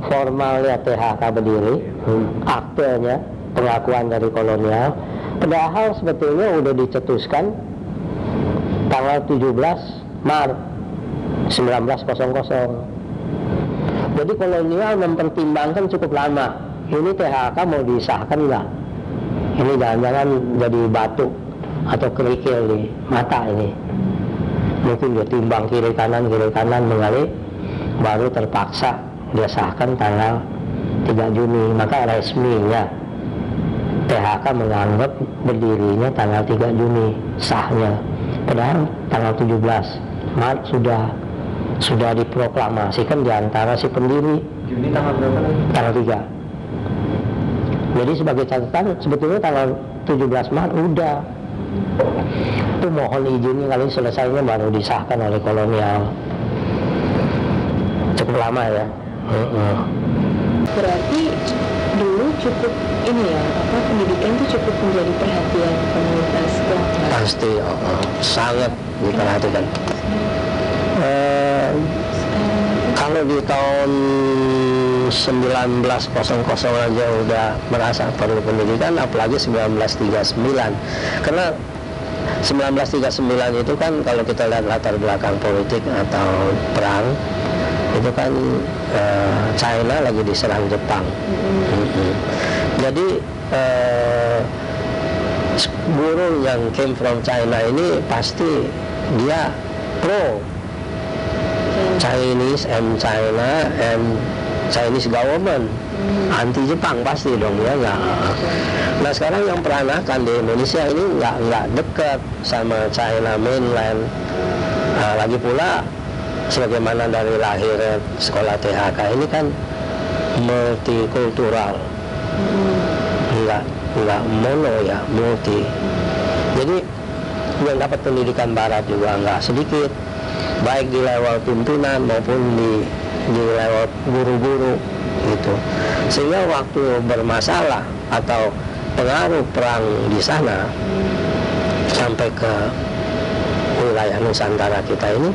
formalnya THK berdiri aktenya pengakuan dari kolonial. Padahal sebetulnya udah dicetuskan tanggal 17 Maret 1900 jadi kolonial mempertimbangkan cukup lama. Ini THK mau disahkan nggak? Ini jangan-jangan jadi batu atau kerikil di mata ini. Mungkin dia timbang kiri kanan kiri kanan mengalir baru terpaksa dia sahkan tanggal 3 Juni. Maka resminya THK menganggap berdirinya tanggal 3 Juni sahnya. Padahal tanggal 17 Maret sudah sudah diproklamasikan di antara si pendiri. Juni tanggal berapa tanggal 3 jadi sebagai catatan sebetulnya tanggal 17 Maret udah. Itu mohon izinnya kali selesainya baru disahkan oleh kolonial. Cukup lama ya. Berarti dulu cukup ini ya, apa pendidikan itu cukup menjadi perhatian komunitas Belanda. pasti oh, oh, sangat diperhatikan. Eh, kalau di tahun 1900 aja udah merasa perlu pendidikan apalagi 1939 karena 1939 itu kan kalau kita lihat latar belakang politik atau perang itu kan eh, China lagi diserang Jepang. Mm-mm. jadi eh, guru yang came from China ini pasti dia pro. Chinese and China and Chinese government. Anti Jepang pasti dong ya nggak? Nah sekarang yang peranakan di Indonesia ini nggak nggak dekat sama China mainland. Nah, lagi pula sebagaimana dari lahir sekolah THK ini kan multikultural. Nggak nggak mono ya multi. Jadi yang dapat pendidikan barat juga nggak sedikit. Baik di level pimpinan maupun di di level guru-guru gitu. Sehingga waktu bermasalah atau pengaruh perang di sana sampai ke wilayah Nusantara kita ini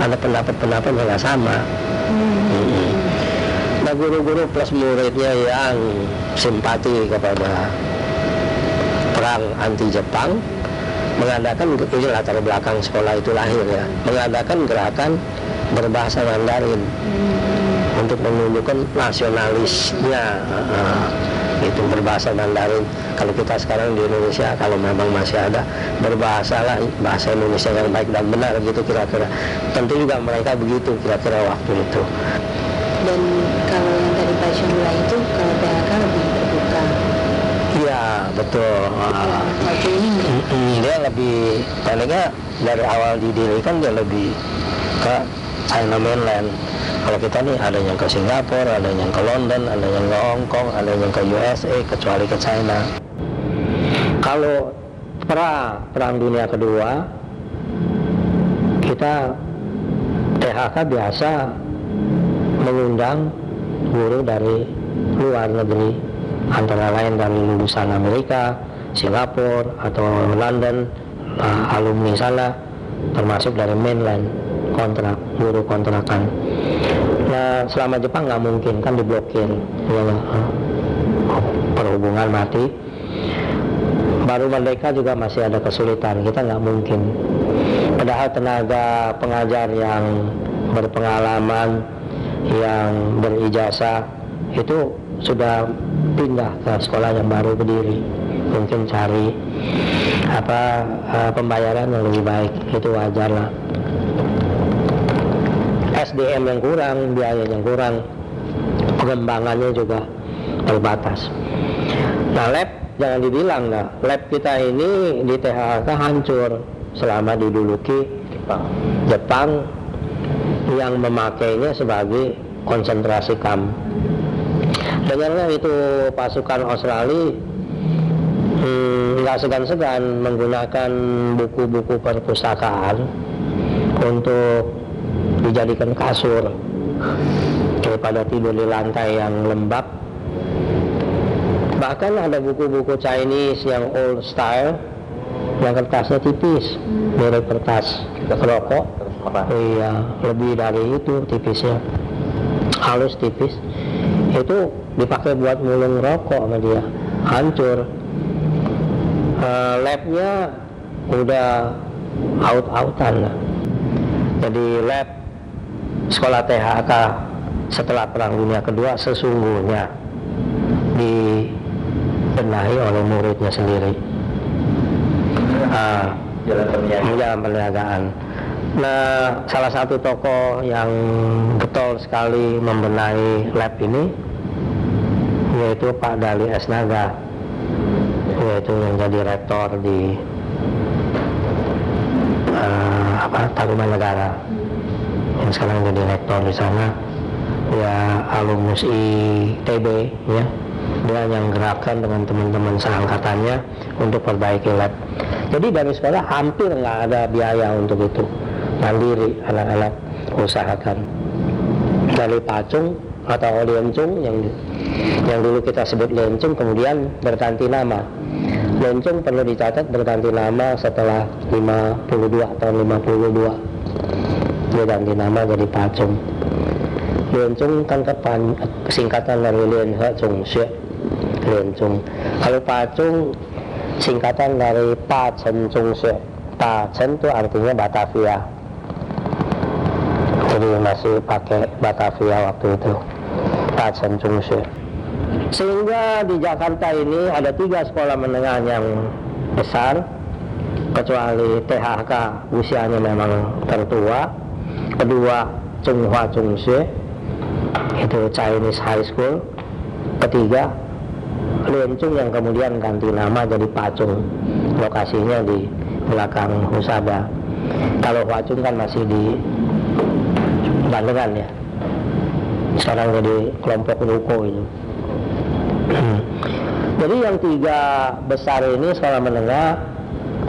ada pendapat-pendapat yang nggak sama. Mm-mm. nah guru-guru plus muridnya yang simpati kepada perang anti Jepang mengadakan ini latar belakang sekolah itu lahir ya mengadakan gerakan berbahasa Mandarin untuk menunjukkan nasionalisnya. Uh, itu berbahasa Mandarin. Kalau kita sekarang di Indonesia kalau memang masih ada berbahasa lah bahasa Indonesia yang baik dan benar gitu kira-kira. Tentu juga mereka begitu kira-kira waktu itu. Dan kalau yang tadi Pak Syum bilang itu kalau PHK lebih terbuka. iya betul. Mm-mm, dia lebih palinnya dari awal didirikan dia lebih ke China mainland kalau kita nih ada yang ke Singapura ada yang ke London ada yang ke Hong Kong ada yang ke USA kecuali ke China. Kalau pra perang dunia kedua kita THK biasa mengundang guru dari luar negeri antara lain dari lulusan Amerika, Singapura atau London uh, alumni sana termasuk dari mainland kontrak guru kontrakan nah selama Jepang nggak mungkin kan diblokir. Ya, perhubungan mati. Baru merdeka juga masih ada kesulitan. Kita nggak mungkin. Padahal tenaga pengajar yang berpengalaman yang berijazah itu sudah pindah ke sekolah yang baru berdiri. Mungkin cari apa uh, pembayaran yang lebih baik. Itu wajar lah SDM yang kurang biaya yang kurang pengembangannya juga terbatas. Nah lab jangan dibilang nah lab kita ini di THK hancur selama diduluki Jepang, Jepang yang memakainya sebagai konsentrasi kamp dengarnya itu pasukan Australia hmm, nggak hmm, segan-segan menggunakan buku-buku perpustakaan untuk dijadikan kasur. Daripada tidur di lantai yang lembab. Bahkan ada buku-buku Chinese yang old style yang kertasnya tipis. Mirip kertas rokok. iya lebih dari itu tipisnya. Halus tipis. Itu dipakai buat mulung rokok sama dia. Hancur. Uh, labnya udah out-outan. Lah jadi lab sekolah THK setelah perang dunia kedua sesungguhnya dibenahi oleh muridnya sendiri. Uh, jalan perniagaan. jalan perniagaan. Nah salah satu tokoh yang getol sekali membenahi lab ini yaitu Pak Dali Esnaga yaitu yang jadi rektor di uh, apa Taruman Negara yang sekarang jadi rektor di sana ya alumnus ITB ya. Dia yang gerakan dengan teman-teman seangkatannya untuk perbaiki lab. Jadi dari sekolah hampir nggak ada biaya untuk itu. Mandiri anak-anak usahakan. Dari Pacung atau Lencung yang yang dulu kita sebut Lencung kemudian berganti nama. Lencung perlu dicatat berganti nama setelah 52 atau 52 dia ganti nama jadi Pacung Lencung kan kepan, singkatan dari Lien He Chung Xue Lencung kalau Pacung singkatan dari Pa Chen Chung Xue Pa Chen itu artinya Batavia jadi masih pakai Batavia waktu itu Tajan Jungse. Sehingga di Jakarta ini ada tiga sekolah menengah yang besar, kecuali THK usianya memang tertua. Kedua Chunghua Chungse, itu Chinese High School. Ketiga Lencung yang kemudian ganti nama jadi Pacung. Lokasinya di belakang Husada. Kalau Pacung kan masih di Bandengan ya sekarang jadi kelompok ruko itu jadi yang tiga besar ini sekolah menengah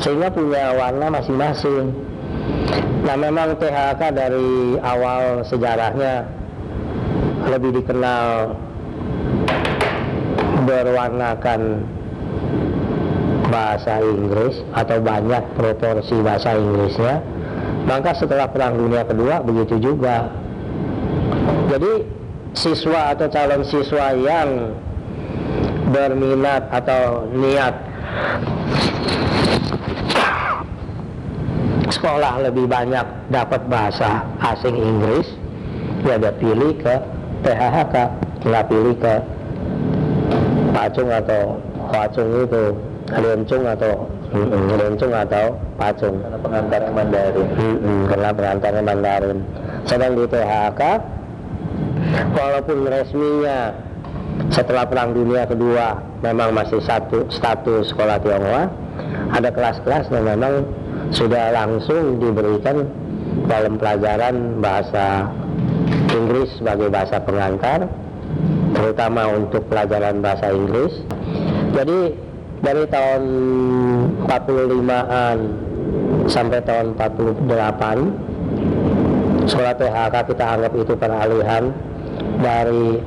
sehingga punya warna masing-masing nah memang THK dari awal sejarahnya lebih dikenal berwarnakan bahasa Inggris atau banyak proporsi bahasa Inggrisnya. Maka setelah perang dunia kedua begitu juga. Jadi siswa atau calon siswa yang berminat atau niat sekolah lebih banyak dapat bahasa asing Inggris ya dia pilih ke PHHK nggak pilih ke Pacung atau Pacung itu Lencung atau Lencung atau Pacung. Karena pengantarnya Mandarin. Hmm, karena pengantarnya Mandarin. Sedang di PHK walaupun resminya setelah perang dunia kedua memang masih satu status sekolah Tionghoa ada kelas-kelas yang memang sudah langsung diberikan dalam pelajaran bahasa Inggris sebagai bahasa pengantar terutama untuk pelajaran bahasa Inggris. Jadi dari tahun 45an sampai tahun 48 sekolah THK kita anggap itu peralihan dari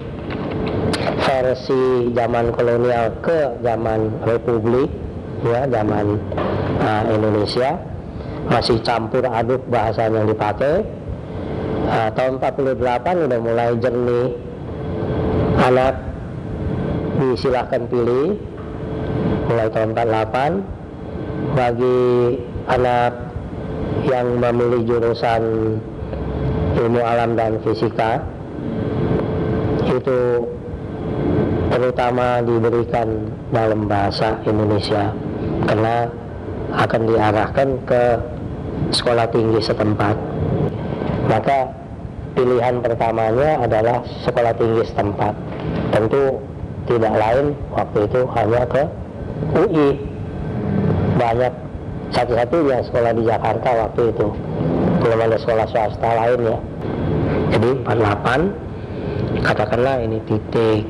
versi zaman kolonial ke zaman republik ya zaman uh, Indonesia masih campur aduk bahasa yang dipakai. Uh, tahun 48 udah mulai jernih. Anak disilahkan pilih. Mulai tahun 48 bagi anak yang memilih jurusan ilmu alam dan fisika itu terutama diberikan dalam bahasa Indonesia. Karena akan diarahkan ke sekolah tinggi setempat. Maka pilihan pertamanya adalah sekolah tinggi setempat. Tentu tidak lain waktu itu hanya ke UI banyak satu-satunya sekolah di Jakarta waktu itu. Belum ada sekolah swasta lain ya. Jadi 48 katakanlah ini titik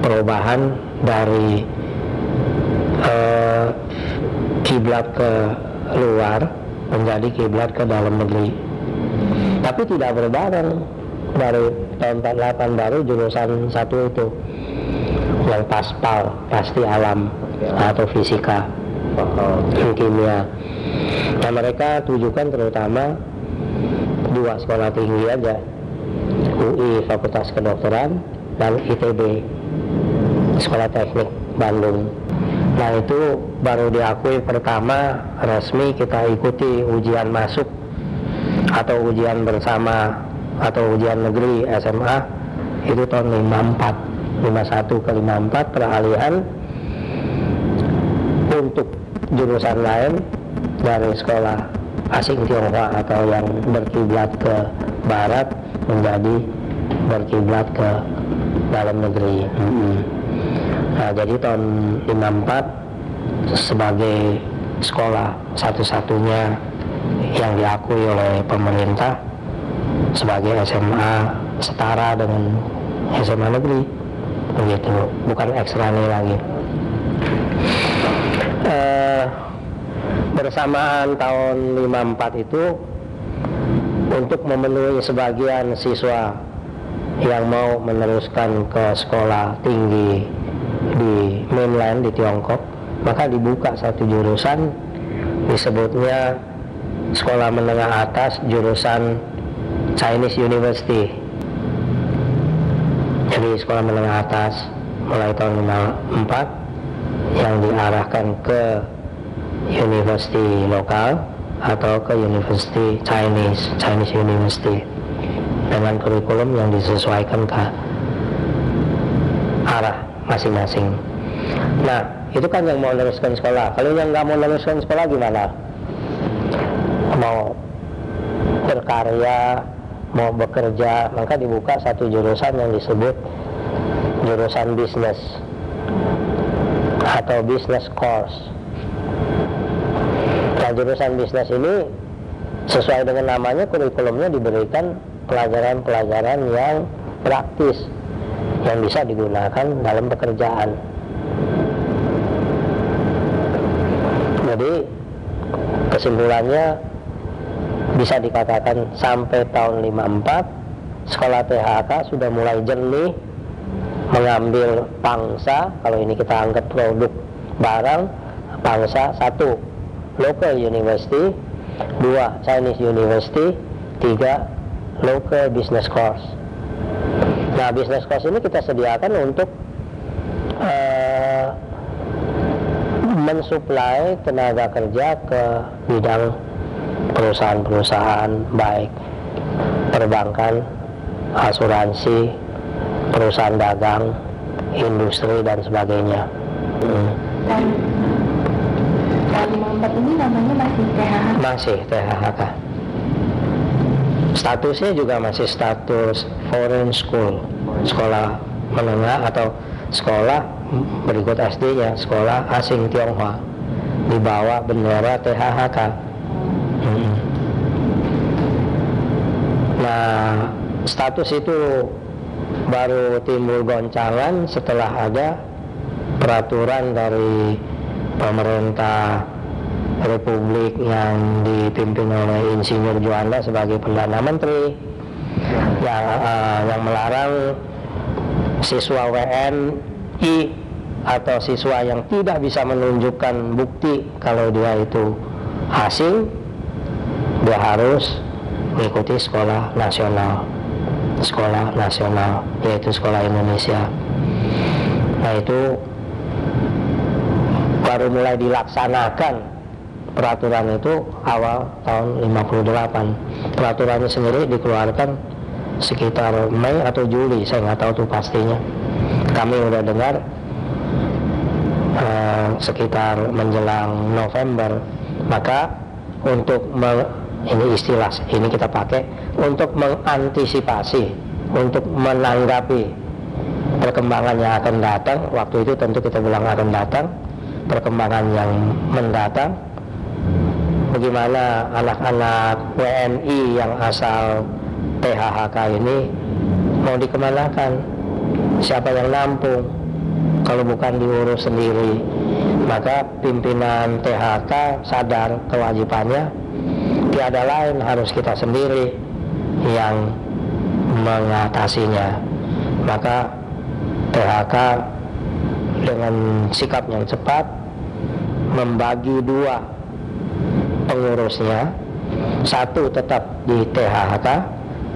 perubahan dari eh, kiblat ke luar menjadi kiblat ke dalam negeri. Tapi tidak berbareng. Dari tahun 48 baru jurusan satu itu. Yang paspal pasti alam atau fisika kimia. Nah mereka tujukan terutama dua sekolah tinggi aja. UI Fakultas Kedokteran dan ITB Sekolah Teknik Bandung nah itu baru diakui pertama resmi kita ikuti ujian masuk atau ujian bersama atau ujian negeri SMA itu tahun 54 51 ke 54 peralihan untuk jurusan lain dari sekolah asing Tionghoa atau yang berkiblat ke barat menjadi berkiblat ke dalam negeri. Mm-hmm. Nah, jadi tahun 54 sebagai sekolah satu-satunya yang diakui oleh pemerintah sebagai SMA setara dengan SMA negeri begitu. Bukan ekstra lagi. Eh, bersamaan tahun 54 itu untuk memenuhi sebagian siswa yang mau meneruskan ke sekolah tinggi di mainland di Tiongkok. Maka dibuka satu jurusan disebutnya sekolah menengah atas jurusan Chinese University. Jadi sekolah menengah atas mulai tahun 54 yang diarahkan ke university lokal atau ke university Chinese Chinese University. Dengan kurikulum yang disesuaikan ke masing-masing. Nah, itu kan yang mau meneruskan sekolah. Kalau yang nggak mau meneruskan sekolah gimana? Mau berkarya, mau bekerja, maka dibuka satu jurusan yang disebut jurusan bisnis atau business course. Nah, jurusan bisnis ini sesuai dengan namanya kurikulumnya diberikan pelajaran-pelajaran yang praktis yang bisa digunakan dalam pekerjaan. Jadi kesimpulannya bisa dikatakan sampai tahun 54 sekolah THK sudah mulai jernih mengambil pangsa kalau ini kita anggap produk barang pangsa satu local university dua Chinese university tiga local business course nah business course ini kita sediakan untuk uh, mensuplai tenaga kerja ke bidang perusahaan-perusahaan baik perbankan asuransi perusahaan dagang, industri dan sebagainya. Hmm. Dan tahun ini namanya masih THK? Masih THK. Statusnya juga masih status foreign school, sekolah menengah atau sekolah berikut SD-nya, sekolah asing Tionghoa di bawah bendera THK. Hmm. Nah, status itu baru timbul goncangan setelah ada peraturan dari pemerintah Republik yang dipimpin oleh Insinyur Juanda sebagai Perdana Menteri yang uh, yang melarang siswa WNI atau siswa yang tidak bisa menunjukkan bukti kalau dia itu asing dia harus mengikuti sekolah nasional sekolah nasional yaitu sekolah Indonesia. Nah itu baru mulai dilaksanakan peraturan itu awal tahun 58 peraturannya sendiri dikeluarkan sekitar Mei atau Juli saya nggak tahu tuh pastinya. Kami udah dengar uh, sekitar menjelang November. Maka untuk ini istilah ini kita pakai untuk mengantisipasi untuk menanggapi perkembangan yang akan datang waktu itu tentu kita bilang akan datang perkembangan yang mendatang bagaimana anak-anak WNI yang asal THHK ini mau dikemanakan? Siapa yang nampung? Kalau bukan diurus sendiri maka pimpinan THK sadar kewajibannya. Tiada lain harus kita sendiri yang mengatasinya. Maka PHK dengan sikap yang cepat membagi dua pengurusnya. Satu tetap di THK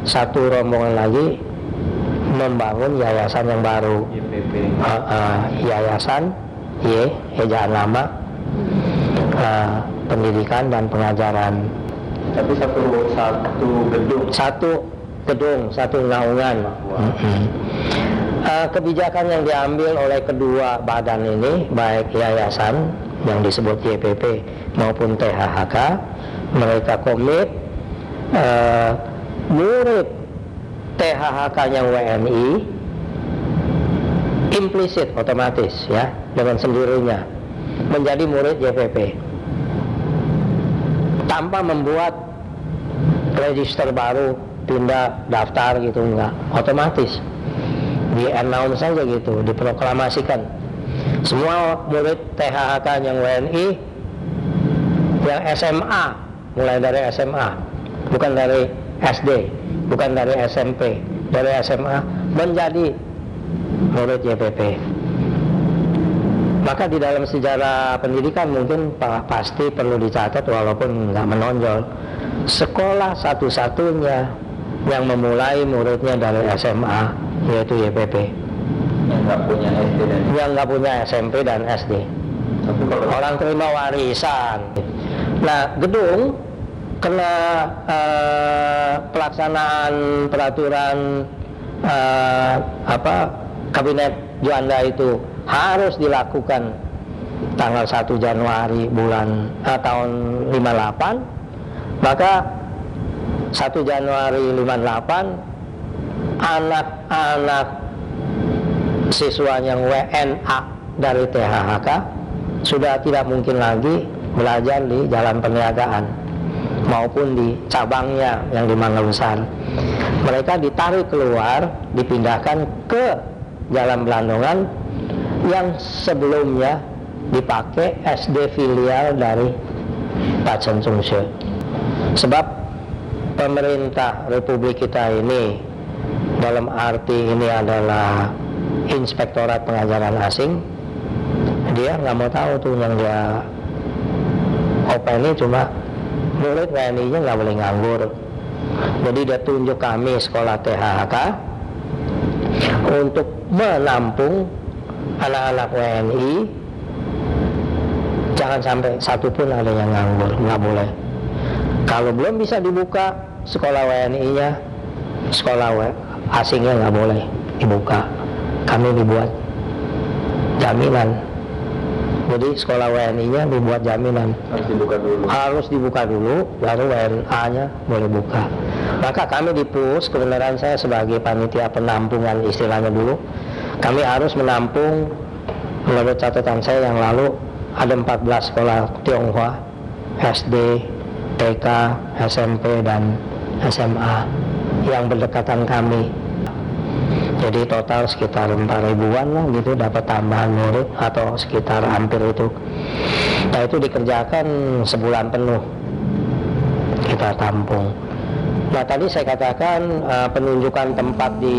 satu rombongan lagi membangun yayasan yang baru. Uh, uh, yayasan Y ejaan nama uh, pendidikan dan pengajaran. Tapi satu satu gedung. Satu gedung, satu naungan. Uh, kebijakan yang diambil oleh kedua badan ini, baik yayasan yang disebut YPP maupun THHK, mereka komit uh, murid THHK yang WNI implisit otomatis ya dengan sendirinya menjadi murid YPP tanpa membuat register baru pindah daftar gitu enggak otomatis. Di announce saja gitu diproklamasikan semua murid THK yang WNI yang SMA mulai dari SMA bukan dari SD bukan dari SMP dari SMA menjadi murid YPP maka di dalam sejarah pendidikan mungkin pasti perlu dicatat walaupun nggak menonjol. Sekolah satu-satunya yang memulai muridnya dari SMA yaitu YPP nggak punya SD dan yang nggak punya SMP dan SD tapi kalau orang terima warisan. Nah gedung kena eh, pelaksanaan peraturan eh, apa kabinet Juanda itu harus dilakukan tanggal 1 Januari bulan eh, tahun 58 maka 1 Januari 58 anak-anak siswa yang WNA dari THHK sudah tidak mungkin lagi belajar di jalan perniagaan maupun di cabangnya yang di Mangga Besar. Mereka ditarik keluar, dipindahkan ke Jalan Belandongan yang sebelumnya dipakai SD filial dari Pacen Sungshe. Sebab pemerintah Republik kita ini dalam arti ini adalah Inspektorat Pengajaran Asing, dia nggak mau tahu tuh yang dia open ini cuma murid WNI-nya nggak boleh nganggur. Jadi dia tunjuk kami sekolah THK untuk menampung anak-anak WNI jangan sampai satu pun ada yang nganggur nggak boleh. Kalau belum bisa dibuka sekolah WNI-nya sekolah asingnya nggak boleh dibuka kami dibuat jaminan. Jadi sekolah WNI-nya dibuat jaminan. Harus dibuka dulu. Harus dibuka dulu baru WNA-nya boleh buka. Maka kami di PUS kebenaran saya sebagai panitia penampungan istilahnya dulu. Kami harus menampung menurut catatan saya yang lalu ada 14 sekolah Tionghoa SD, TK, SMP dan SMA yang berdekatan kami jadi total sekitar 4 ribuan lah gitu dapat tambahan murid atau sekitar hampir itu. Nah itu dikerjakan sebulan penuh. Kita tampung. Nah tadi saya katakan uh, penunjukan tempat di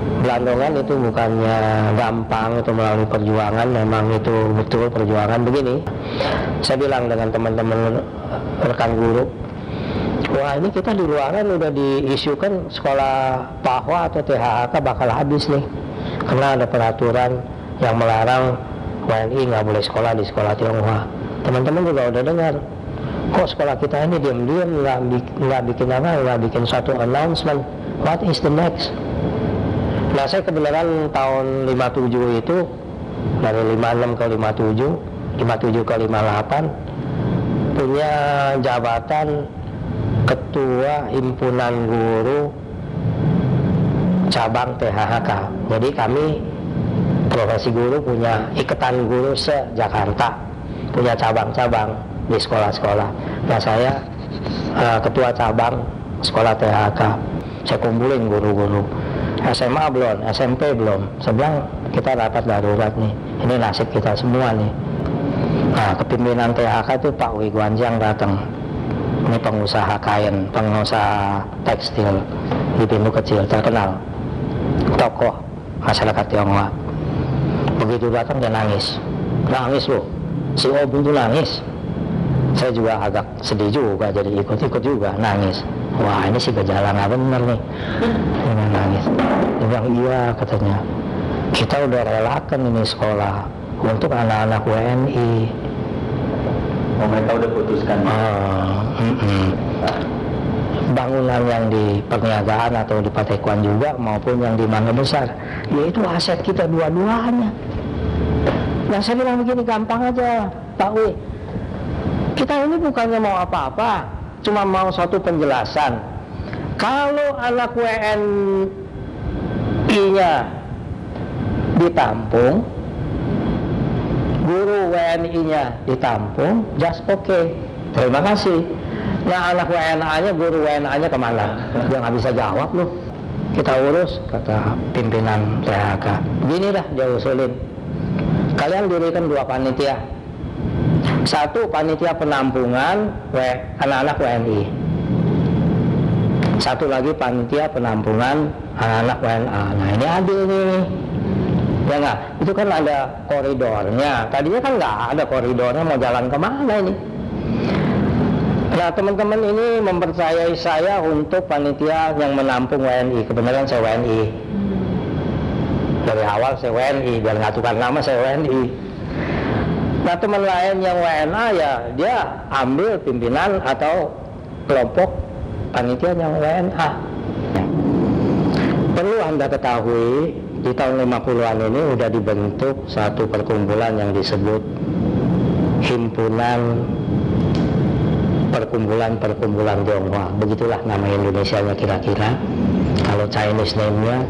Belandongan itu bukannya gampang itu melalui perjuangan, memang itu betul perjuangan begini. Saya bilang dengan teman-teman rekan guru, wah ini kita di luaran udah diisukan sekolah PAHWA atau THK bakal habis nih, karena ada peraturan yang melarang WNI nggak boleh sekolah di sekolah Tionghoa. Teman-teman juga udah dengar, kok sekolah kita ini diam-diam nggak bikin apa nggak bikin suatu announcement. What is the next? Nah saya kebenaran tahun 57 itu dari 56 ke 57 57 ke 58 punya jabatan ketua himpunan guru cabang THHK jadi kami profesi guru punya ikatan guru se-Jakarta punya cabang-cabang di sekolah-sekolah. Nah saya uh, ketua cabang sekolah THK. Saya kumpulin guru-guru. SMA belum, SMP belum. Saya kita rapat darurat nih. Ini nasib kita semua nih. Nah, kepimpinan THK itu Pak Wigwanjang datang. Ini pengusaha kain, pengusaha tekstil di pintu kecil terkenal. Tokoh masyarakat Tionghoa. Begitu datang dia nangis. Nangis loh. Si Ob itu nangis saya juga agak sedih juga jadi ikut-ikut juga nangis wah ini sih gejala nggak bener nih ini nangis dia bilang iya katanya kita udah relakan ini sekolah untuk anak-anak WNI oh, mereka udah putuskan uh, mm -mm. bangunan yang di perniagaan atau di Patekuan juga maupun yang di Mangga Besar yaitu aset kita dua-duanya nah saya bilang begini gampang aja Pak Wi kita ini bukannya mau apa-apa, cuma mau suatu penjelasan. Kalau anak WNI-nya ditampung, guru WNI-nya ditampung, just oke. Okay. Terima kasih. Nah anak WNA-nya, guru WNA-nya ke mana? Dia nggak bisa jawab loh. Kita urus, kata pimpinan THK. Gini dah dia usulin. Kalian dirikan dua panitia, satu panitia penampungan anak-anak WNI. Satu lagi panitia penampungan anak-anak WNA. Nah ini adil nih. Ya nggak? Itu kan ada koridornya. Tadinya kan nggak ada koridornya mau jalan ke mana ini? Nah teman-teman ini mempercayai saya untuk panitia yang menampung WNI. Kebenaran saya WNI. Dari awal saya WNI, biar nggak tukar nama saya WNI. Nah teman lain yang WNA ya dia ambil pimpinan atau kelompok panitia yang WNA. Perlu Anda ketahui di tahun 50-an ini sudah dibentuk satu perkumpulan yang disebut Himpunan Perkumpulan-Perkumpulan Tionghoa. Begitulah nama Indonesia-nya kira-kira. Kalau Chinese name-nya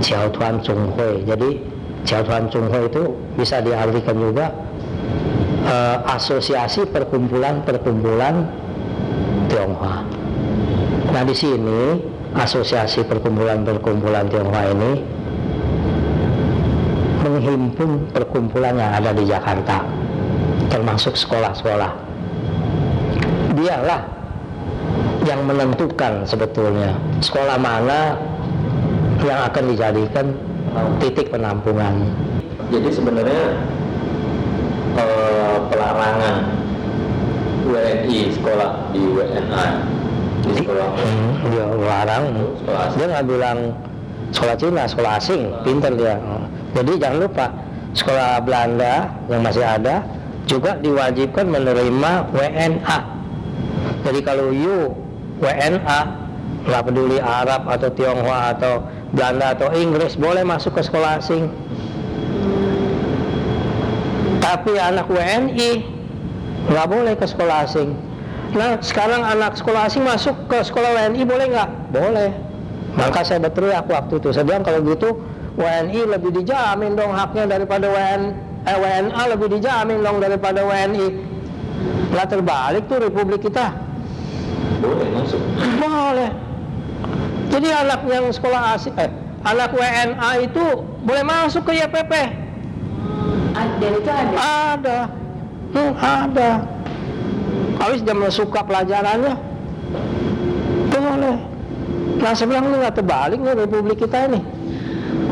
Xiao Tuan Chung Hui. Jadi Xiao Tuan Chung Hui itu bisa diartikan juga uh, asosiasi perkumpulan-perkumpulan Tionghoa. Nah di sini asosiasi perkumpulan-perkumpulan Tionghoa ini menghimpun perkumpulan yang ada di Jakarta, termasuk sekolah-sekolah. Dialah yang menentukan sebetulnya sekolah mana yang akan dijadikan titik penampungan. Jadi sebenarnya uh, pelarangan WNI sekolah di WNA di sekolah hmm, dia larang sekolah dia nggak bilang sekolah Cina sekolah asing pinter dia jadi jangan lupa sekolah Belanda yang masih ada juga diwajibkan menerima WNA jadi kalau you WNA nggak peduli Arab atau Tionghoa atau Belanda atau Inggris boleh masuk ke sekolah asing tapi anak WNI nggak boleh ke sekolah asing. Nah sekarang anak sekolah asing masuk ke sekolah WNI boleh nggak? Boleh. Maka saya berteriak waktu itu. Saya bilang kalau gitu WNI lebih dijamin dong haknya daripada WN, eh, WNA lebih dijamin dong daripada WNI. Nggak terbalik tuh Republik kita. Boleh masuk. Boleh. Jadi anak yang sekolah asing, eh, anak WNA itu boleh masuk ke YPP dan itu ada ada hmm, ada Kawis dia suka pelajarannya boleh nah saya bilang ini nggak terbalik nih republik kita ini.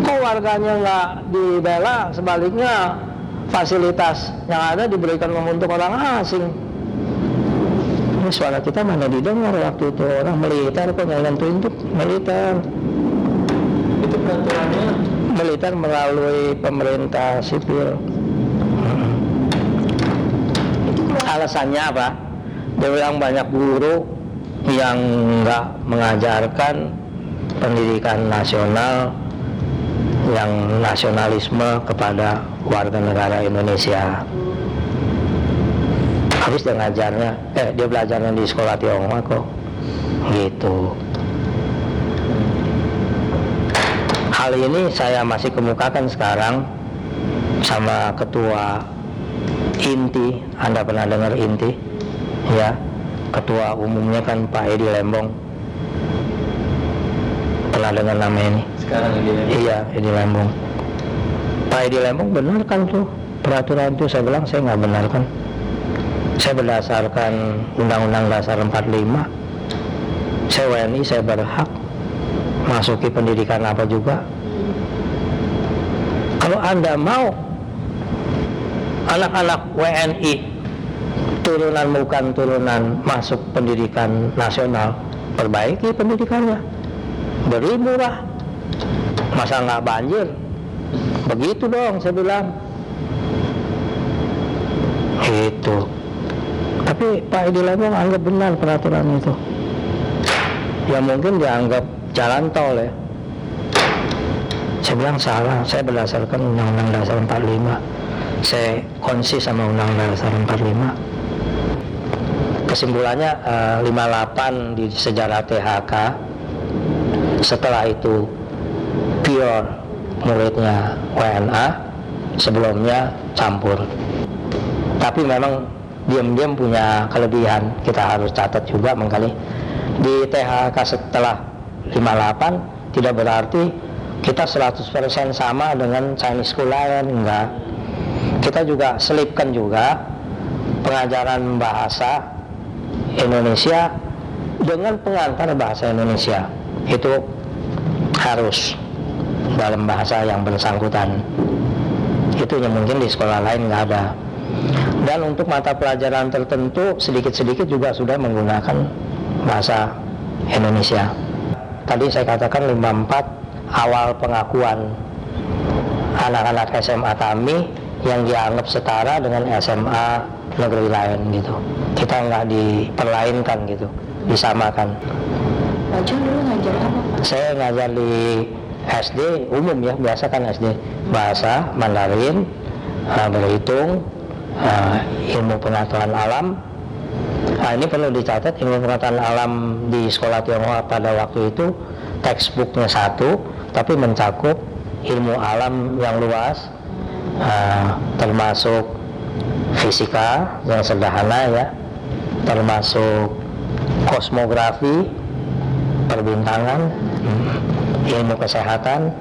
Kok warganya nggak dibela? Sebaliknya fasilitas yang ada diberikan untuk orang asing. Ini suara kita mana didengar waktu itu? Orang militer kok nentuin tuh? Militer. Itu peraturannya? Militer melalui pemerintah sipil. Alasannya apa? Dia bilang banyak guru yang nggak mengajarkan pendidikan nasional yang nasionalisme kepada warga negara Indonesia. Habis dia ngajarnya eh dia belajarnya di sekolah Tiongkok kok. Gitu. Hal ini saya masih kemukakan sekarang sama ketua inti. Anda pernah dengar inti? Ya ketua umumnya kan Pak Edi Lembong. Pernah dengar nama ini? Sekarang ini iya Edi Lembong. Pak Edi Lembong benar kan tuh? Peraturan itu saya bilang saya nggak benar kan? Saya berdasarkan Undang-Undang Dasar 45 saya WNI saya berhak masuki pendidikan apa juga. Kalau anda mau anak-anak WNI turunan bukan turunan masuk pendidikan nasional. Perbaiki pendidikannya. Beri murah. Masa nggak banjir? Begitu dong saya bilang. Itu tapi Pak Edi Lembong anggap benar peraturan itu. Ya mungkin dianggap jalan tol ya. Saya bilang salah. Saya berdasarkan Undang-Undang Dasar 45 saya konsis sama Undang-Undang Dasar 45 kesimpulannya eh, 58 di sejarah THK setelah itu pure muridnya WNA sebelumnya campur. Tapi memang diam-diam punya kelebihan kita harus catat juga mengkali di THK setelah 58 tidak berarti kita 100% sama dengan Chinese School lain enggak. Kita juga selipkan juga pengajaran bahasa Indonesia dengan pengantar bahasa Indonesia. Itu harus dalam bahasa yang bersangkutan. Itu yang mungkin di sekolah lain nggak ada. Dan untuk mata pelajaran tertentu sedikit-sedikit juga sudah menggunakan bahasa Indonesia. Tadi saya katakan 54 awal pengakuan anak-anak SMA kami yang dianggap setara dengan SMA negeri lain gitu. Kita nggak diperlainkan gitu disamakan. Dulu ngajar apa saya ngajar di SD umum ya biasa kan SD bahasa Mandarin uh, berhitung uh, ilmu pengetahuan alam. Nah, ini perlu dicatat ilmu pengetahuan alam di sekolah Tionghoa pada waktu itu textbooknya satu tapi mencakup ilmu alam yang luas uh, termasuk fisika yang sederhana ya termasuk kosmografi perbintangan ilmu kesehatan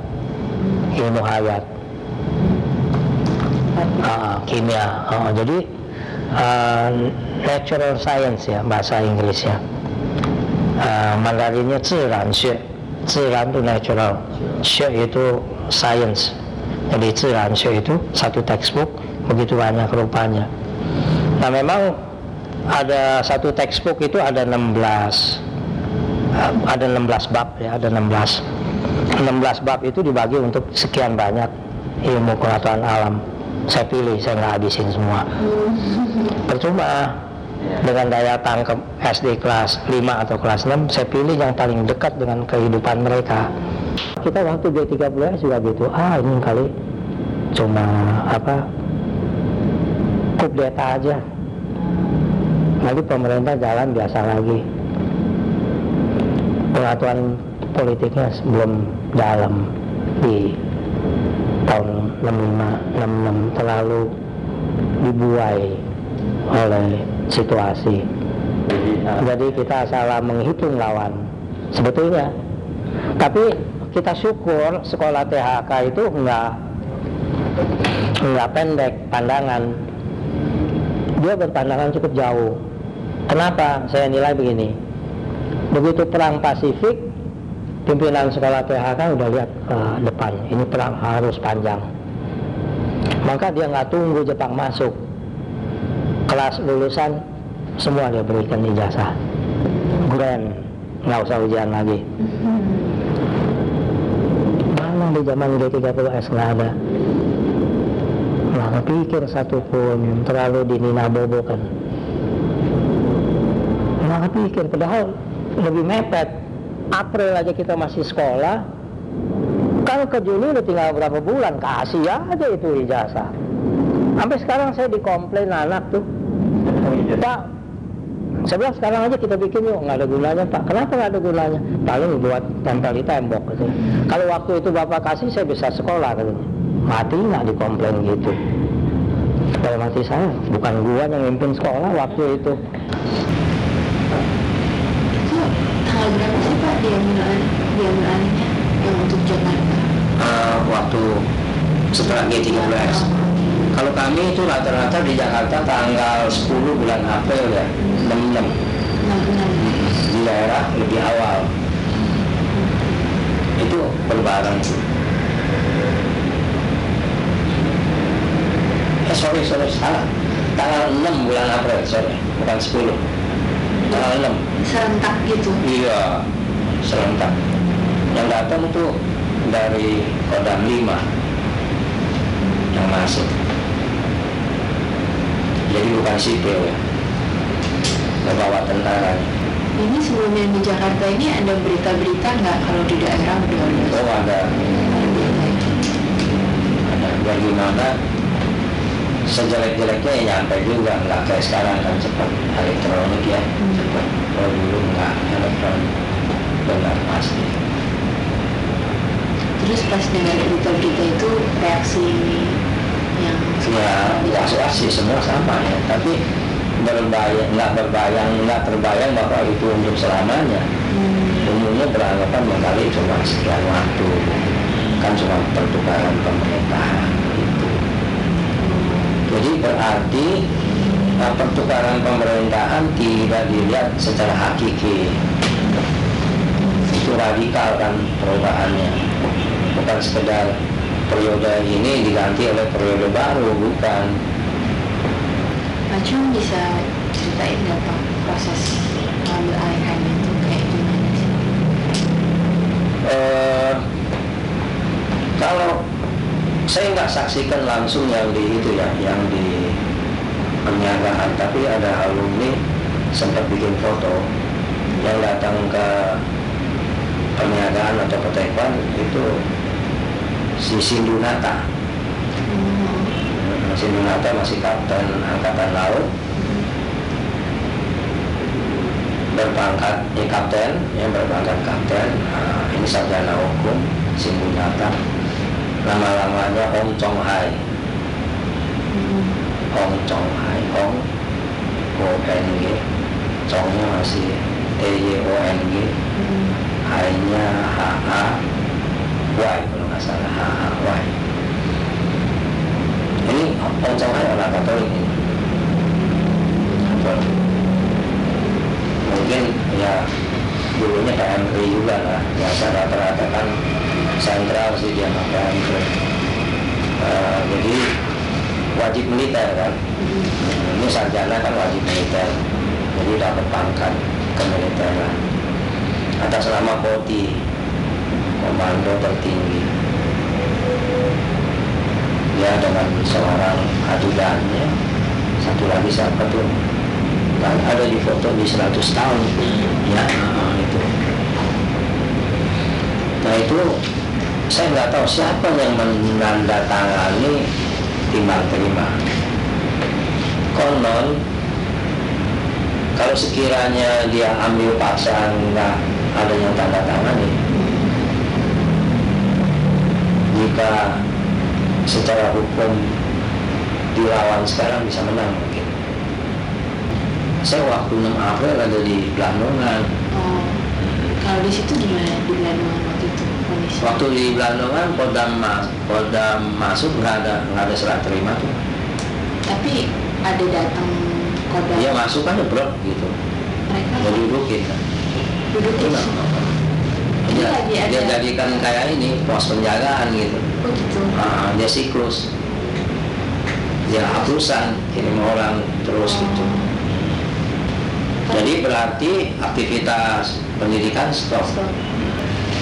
ilmu hayat Ah, kimia Ah, jadi ah, natural science ya bahasa Inggrisnya Ah, Mandarinnya 自然学自然itu natural 学 itu science jadi 自然学 itu satu textbook begitu banyak rupanya. Nah memang ada satu textbook itu ada 16 ah, ada 16 bab ya ada 16 16 bab itu dibagi untuk sekian banyak ilmu pengetahuan alam. Saya pilih saya nggak habisin semua. Percuma dengan daya tangkap SD kelas 5 atau kelas 6 saya pilih yang paling dekat dengan kehidupan mereka. Kita waktu G30S juga gitu ah ini kali cuma apa kudeta aja. Nanti pemerintah jalan biasa lagi. Pengaturan politiknya belum dalam di tahun 65 66 terlalu dibuai oleh situasi. Jadi kita salah menghitung lawan. Sebetulnya. Tapi kita syukur sekolah THK itu enggak enggak pendek pandangan dia berpandangan cukup jauh. Kenapa? Saya nilai begini. Begitu perang Pasifik pimpinan sekolah PHK udah lihat ke depan ini perang harus panjang. Maka dia nggak tunggu Jepang masuk. Kelas lulusan semua dia berikan ijazah. Grand nggak usah ujian lagi. Mana di zaman G30S nggak ada nggak kepikir satupun terlalu dinina bobo kan nggak kepikir padahal lebih mepet. April aja kita masih sekolah. Kan ke Juni udah tinggal berapa bulan kasih aja itu ijazah. Sampai sekarang saya dikomplain anak tuh. Pak saya bilang sekarang aja kita bikin yuk. Nggak ada gunanya Pak. Kenapa nggak ada gunanya? Paling buat tempel di tembok gitu. Kalau waktu itu Bapak kasih saya bisa sekolah katanya mati nggak dikomplain gitu. Kalau mati saya bukan gua yang mimpin sekolah waktu itu. Itu tanggal berapa sih Pak diambil alih, diambil alihnya yang untuk Jakarta? Eh, waktu setelah G13 kalau kami itu rata-rata di Jakarta tanggal 10 bulan April ya 66 66. di daerah lebih awal. Itu berbareng eh sorry sorry salah. Tanggal 6 bulan April sorry. Bukan 10 tanggal 6 Serentak gitu. iya serentak. Yang datang itu dari Kodam 5 yang masuk. Jadi bukan sipil ya. Membawa tentara. Ini sebelumnya di Jakarta ini ada berita-berita nggak kalau di daerah udah ada? Oh ada. Ada bagaimana sejelek-jeleknya ya nyampe juga nggak kayak sekarang kan cepat elektronik ya. Cepat. Kalau dulu nggak elektronik benar pasti. Terus pas dengar berita-berita itu reaksi yang ya sih semua sama ya. Tapi berbayang nggak berbayang nggak terbayang bahwa itu untuk selamanya. Hmm. umumnya beranggapan menggali cuma sekian waktu. Kan cuma pertukaran pemerintahan. Jadi berarti nah, pertukaran pemerintahan tidak dilihat secara hakiki. Itu radikal kan perubahannya. Bukan sekedar periode ini diganti oleh periode baru bukan. Cung bisa ceritain nggak Pak proses mengambil alihannya itu kayak gimana sih? Eh, kalau saya nggak saksikan langsung yang di itu ya, yang di penyagaan, tapi ada alumni sempat bikin foto yang datang ke penyagaan atau petekwan itu si Sindunata. Hmm. Sindunata masih kapten angkatan laut berpangkat ya kapten yang berpangkat kapten Nah, ini sarjana hukum Sindunata nama lamanya Ong Chong Hai Hmm. Ong Chong Hai Ong O N G Chongnya masih T Y O N G Hmm. Hai nya H A Y kalau nggak salah H A Y. Ini Ong Chong Hai orang Katolik ini. Mungkin ya dulunya PMRI juga lah. Biasa rata-rata kan sentral sih dia sama PMRI Eh, jadi wajib militer kan? Ini sarjana kan wajib militer jadi dapat pangkat kemiliteran atas nama Koti komando tertinggi. Dia dengan seorang ajudannya satu lagi siapa tuh? Kan ada di foto di 100 tahun. Ya nah, itu saya nggak tahu siapa yang menandatangani timbang terima. Konon kalau sekiranya dia ambil paksa nggak ada yang tanda tangani jika secara hukum dilawan sekarang bisa menang mungkin. Saya waktu 6 April ada di Belandongan Oh, kalau di situ gimana di Bandung waktu itu waktu di Belandongan kodam mas kodam masuk nggak ada nggak ada serah terima tuh Tapi ada datang kodam dia masuk kan jebrok gitu mereka mau dudukin kan enggak, enggak. Dia, lagi ada- dia jadikan kayak ini pos penjagaan gitu. Oh gitu. Ah, dia siklus. Dia hapusan kirim orang terus gitu. Jadi berarti aktivitas pendidikan stop. So,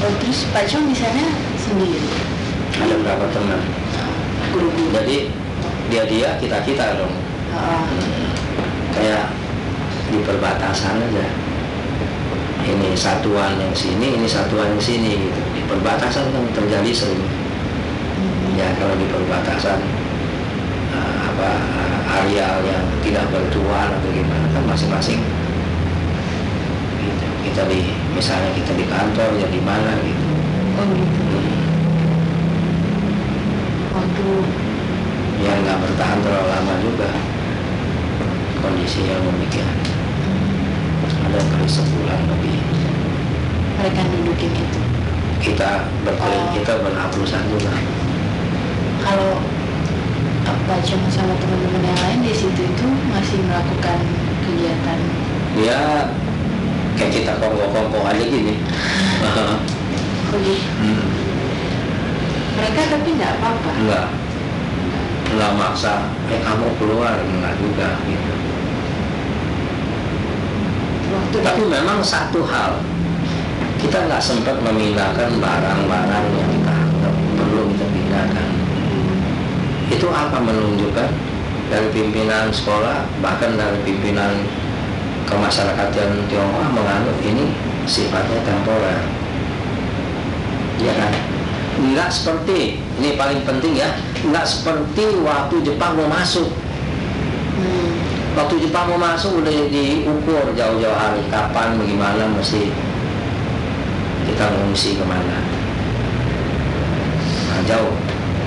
oh, terus Pak Chong di sana sendiri. Ada berapa teman? Guru-guru. Jadi dia dia kita kita dong. Ah, Kayak di perbatasan aja. Ini satuan yang sini, ini satuan yang sini gitu. Di perbatasan kan terjadi sering. Ya kalau di perbatasan eh, apa areal yang tidak bertuan atau gimana kan masing-masing. Kita di misalnya kita di kantor ya di mana gitu. Oh gitu. Waktu ya nggak bertahan terlalu lama juga kondisi yang demikian ada kali sebulan lebih. Mereka dudukin itu. kita berkeliling Oh. kita berhapusan juga Kalau Chong sama teman-teman yang lain di situ itu masih melakukan kegiatan? Ya kayak kita kongko-kongko aja gini. Hmm, Mereka tapi nggak apa-apa. enggak enggak maksa eh kamu keluar enggak juga gitu Waktu Tapi memang satu hal, kita nggak sempat memindahkan barang-barang yang kita anggap perlu kita pindahkan. Itu apa menunjukkan dari pimpinan sekolah, bahkan dari pimpinan kemasyarakatan Tionghoa menganggap ini sifatnya temporer. Ya kan? Nggak seperti, ini paling penting ya, nggak seperti waktu Jepang mau masuk Hmm. waktu Jepang mau masuk udah diukur jauh-jauh hari kapan bagaimana mesti kita mengungsi ke mana nah jauh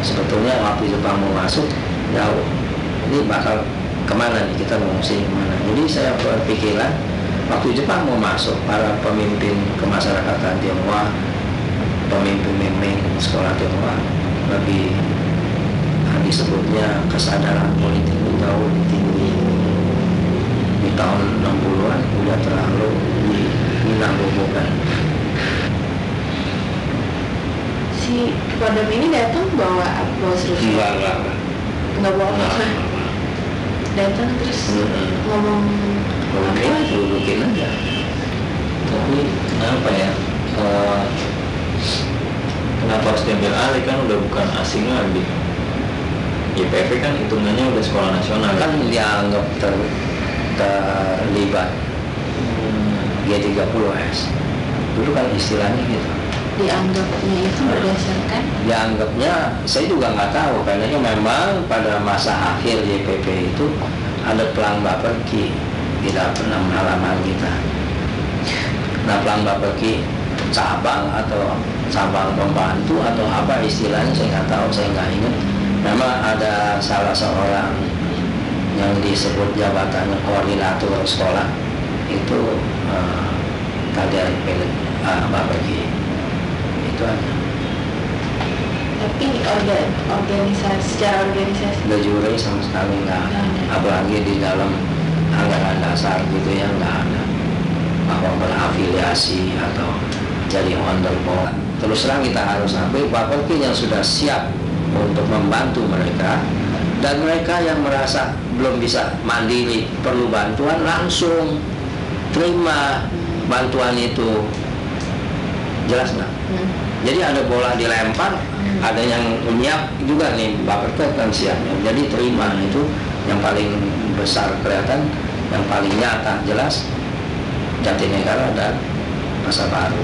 sebetulnya waktu Jepang mau masuk jauh ini bakal ke mana nih kita mengungsi ke mana. Jadi saya berpikiran waktu Jepang mau masuk para pemimpin kemasyarakatan Tionghoa pemimpin-pemimpin sekolah Tionghoa lebih disebutnya kesadaran politik jauh lebih tinggi. Di tahun 60-an udah terlalu dinambobokan Si Kodam ini datang bawa bawa serus enggak enggak enggak. Nggak bawa enggak. apa datang terus Mm-mm. ngomong Oke, apa? dudukin aja. Tapi apa ya eh, kenapa harus diambil alih? Kan udah bukan asing lagi. YPF kan hitungannya udah sekolah nasional. Kan dianggap ter, terlibat Hmm, G30S dulu kan istilahnya gitu dianggapnya itu berdasarkan? Dianggapnya saya juga nggak tahu. Karena memang pada masa akhir JPP itu ada pelang baperki di dalam enam halaman kita. Nah pelang baperki cabang atau cabang pembantu atau apa istilahnya saya nggak tahu saya nggak ingat. Memang ada salah seorang yang disebut jabatannya koordinator sekolah. Itu uh, kader uh, baperki aja tapi organ organisasi secara organisasi. De jure sama sekali nggak apalagi di dalam anggaran dasar gitu ya nggak ada. Bahwa berafiliasi atau jadi underball terus terang kita harus akui Pak Perkin yang sudah siap untuk membantu mereka. Dan mereka yang merasa belum bisa mandiri perlu bantuan langsung. Terima bantuan itu. Jelas nggak? Hmm. Jadi ada bola dilempar, ada yang nyiap juga nih Bapak Ket kan siapnya. Jadi terima itu yang paling besar kelihatan, yang paling nyata jelas. Jatinegara dan Masa Baru.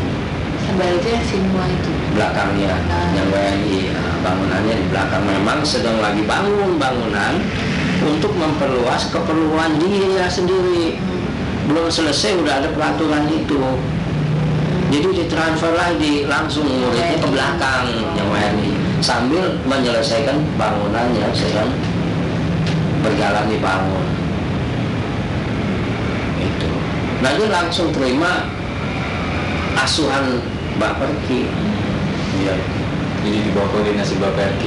sebaliknya semua itu. Belakangnya yang WNI nah, bangunannya di belakang. Memang sedang lagi bangun bangunan untuk memperluas keperluan dia sendiri. Belum selesai udah ada peraturan itu jadi ditransfer lagi langsung muridnya ke belakang yang WNI sambil menyelesaikan bangunan yang sedang berjalan dibangun itu. Nah dia langsung terima asuhan Baperki iya. Jadi di bawah koordinasi Bapak RK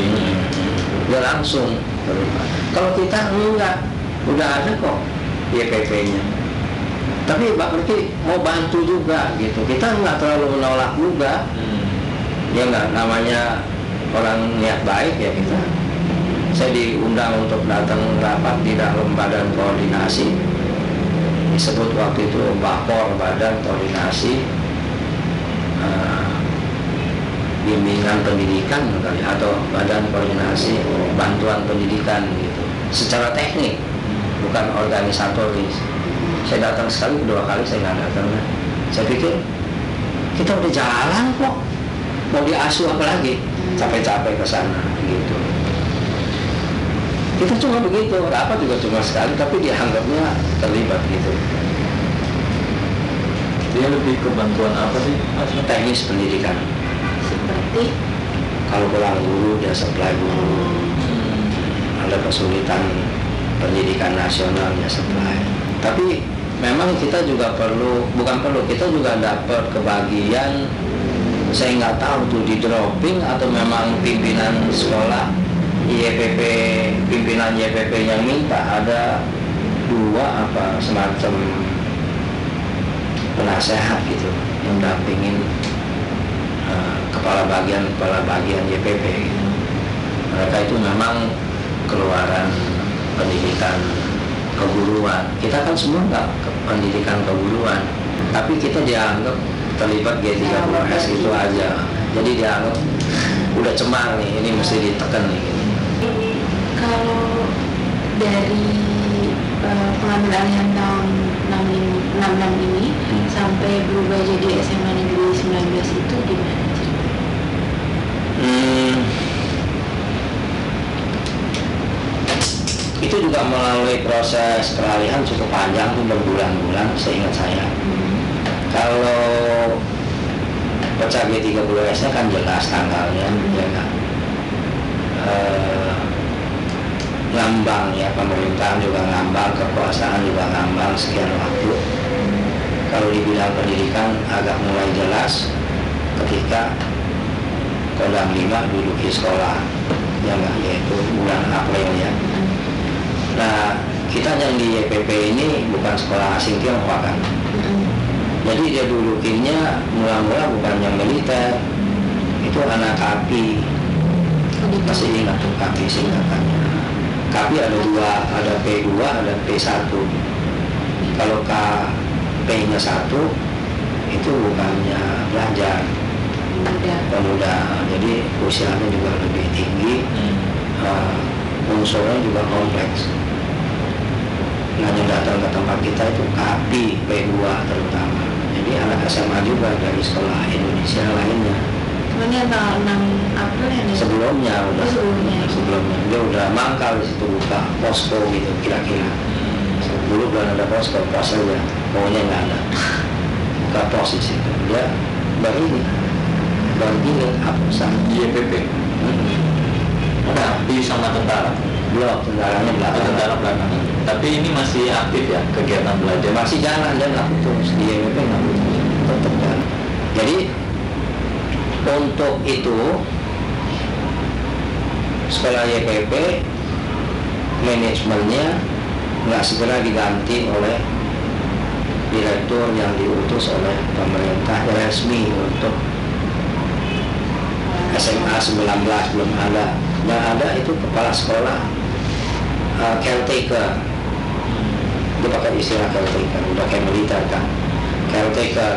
dia langsung terima. Kalau kita enggak udah ada kok YPP nya tapi Pak Berki mau bantu juga gitu. Kita nggak terlalu menolak juga. Hmm. ya nggak namanya orang niat baik ya kita. Saya diundang untuk datang rapat di dalam badan koordinasi. Disebut waktu itu Bapor Badan Koordinasi eh, Bimbingan Pendidikan kali atau Badan Koordinasi Bantuan Pendidikan gitu. Secara teknik bukan organisatoris saya datang sekali kedua kali saya nggak datang. Saya pikir kita udah jalan kok. Mau diasuh apa lagi? Capek-capek ke sana gitu. Kita cuma begitu rapat juga cuma sekali tapi dianggapnya terlibat gitu. Dia lebih ke bantuan apa sih? Teknis pendidikan. Seperti? Kalau pulang guru dia supply guru. Ada kesulitan pendidikan nasional ya supply tapi memang kita juga perlu bukan perlu kita juga dapat kebagian saya nggak tahu tuh di dropping atau memang pimpinan sekolah YPP pimpinan YPP yang minta ada dua apa semacam penasehat gitu yang dampingin eh, kepala bagian kepala bagian YPP gitu. mereka itu memang keluaran pendidikan keguruan kita kan semua nggak ke pendidikan keguruan tapi kita dianggap terlibat G30S itu aja jadi dianggap udah cemar nih ini mesti ditekan nih kalau dari eh, pengambil alihan tahun 65 66 ini Hmm. sampai berubah jadi SMA Negeri 19 itu gimana ceritanya? Hmm. Itu juga melalui proses peralihan cukup panjang tuh berbulan-bulan seingat saya. Kalau pecah G30S nya kan jelas tanggalnya ya kan. Eh, ngambang ya pemerintahan juga ngambang kekuasaan juga ngambang sekian waktu. Kalau di bidang pendidikan agak mulai jelas ketika Kodam 5 duduki sekolah ya nggak? Yaitu bulan April ya nah kita yang di YPP ini bukan sekolah asing Tiongkok kan? Jadi dia dudukinya mula-mula bukan yang militer. Itu anak KAPI. Masih ingat tuh KAPI singkatannya. KAPI ada dua ada P2 ada P1 kalau KP nya satu itu bukannya belajar. Pemuda. Jadi usianya juga lebih tinggi. Uh, unsurnya juga kompleks yang datang ke tempat kita itu KAPI P2 terutama. Jadi anak SMA juga dari sekolah Indonesia lainnya. Yang tanggal 6 April di- sebelumnya udah. Sebelumnya. sebelumnya. Dia udah mangkal di situ buka posko gitu kira-kira. Dulu belum ada posko pos aja. Pokoknya nggak ada. Buka pos di situ. Dia baru ini. Baru ini apa sah YPP. Tapi sama tentara. belum tentaranya belakang. Tentara belakangan. Tapi ini masih aktif ya kegiatan belajar. masih jalan nggak putus di YPP nggak tetap jalan. Jadi untuk itu sekolah YPP manajemennya nggak segera diganti oleh direktur yang diutus oleh pemerintah resmi untuk SMA 19 belum ada. Yang ada itu kepala sekolah uh, caretaker dia pakai istilah caretaker udah kayak militer kan? Caretaker.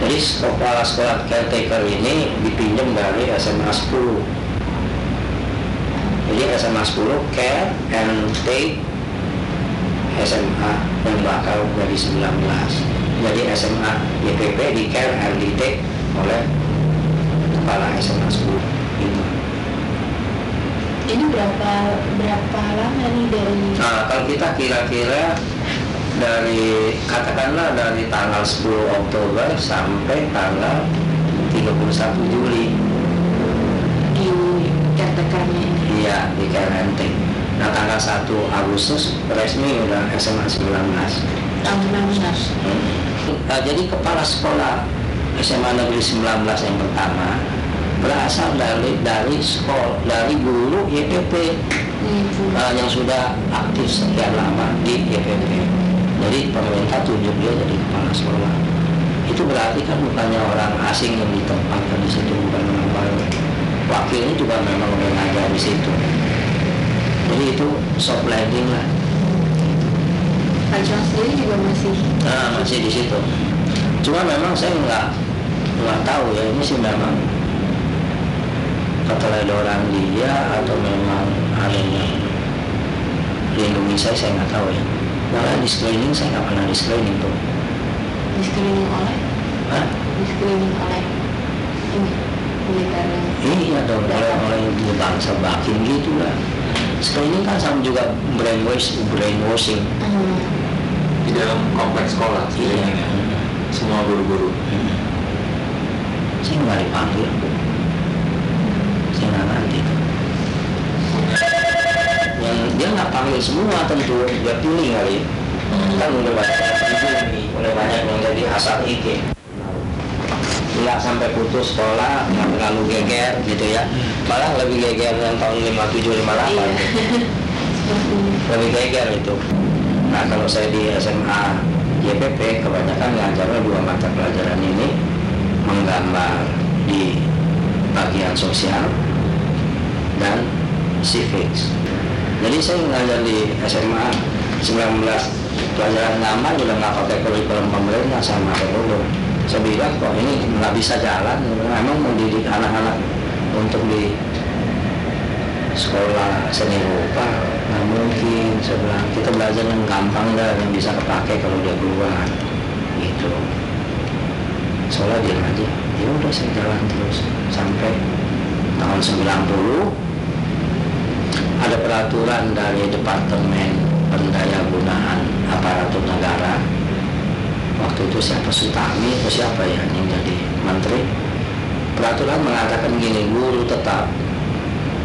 Jadi kepala sekolah caretaker ini dipinjam dari SMA 10 jadi SMA 10 care and take SMA yang bakal jadi 19 jadi SMA YPP di care and di take oleh kepala SMA 10 gitu. Ini berapa berapa lama nih dari Nah, kalau kita kira-kira dari katakanlah dari tanggal 10 Oktober sampai tanggal 31 Juli di ini? iya di KRNT. Nah, tanggal 1 Agustus resmi udah SMA 19. Tahun 16. Nah, jadi kepala sekolah SMA Negeri 19 yang pertama berasal dari dari sekolah dari guru YPP Ibu. uh, yang sudah aktif sekian lama di YPP. jadi pemerintah tunjuk dia jadi kepala sekolah. Itu berarti kan bukannya orang asing yang ditempatkan di situ bukan orang baru. Wakilnya juga memang udah di situ. Jadi itu soft landing lah. Pak sendiri juga masih? Nah masih di situ. Cuma memang saya nggak nggak tahu ya ini sih memang keteledoran dia atau memang ada yang lindungi saya saya nggak tahu ya. Malah di screening saya nggak pernah di screening tuh. Di screening oleh? Hah? di screening oleh ini militer. Iya dong oleh oleh di bangsa bakin gitu lah. Screening kan sama juga brainwash brainwashing. Hmm. di dalam kompleks sekolah iya. ya. semua guru-guru. Hmm. saya nggak dipanggil ngerti tuh yang dia nggak panggil semua tentu dia pilih kali. Kan udah banyak yang udah banyak yang jadi asal ike nggak sampai putus sekolah nggak terlalu geger gitu ya. Malah lebih geger yang tahun 57 58 Iya. Lebih geger itu. Nah kalau saya di SMA YPP kebanyakan ngajarnya dua mata pelajaran ini menggambar di bagian sosial dan civics jadi saya ngajar di SMA 19 pelajaran gambar udah nggak pakai kurikulum pemerintah sama dulu saya bilang kok ini nggak bisa jalan? Emang mendidik anak-anak untuk di sekolah seni rupa nggak mungkin. Bilang kita belajar yang gampang dah yang bisa kepake kalau dia keluar. Gitu. Soalnya dia aja. Ya udah saya jalan terus sampai tahun 90 ada peraturan dari Departemen Pendaya Gunaan Aparatur Negara. Waktu itu siapa Sutami atau siapa ya yang jadi menteri? Peraturan mengatakan gini guru tetap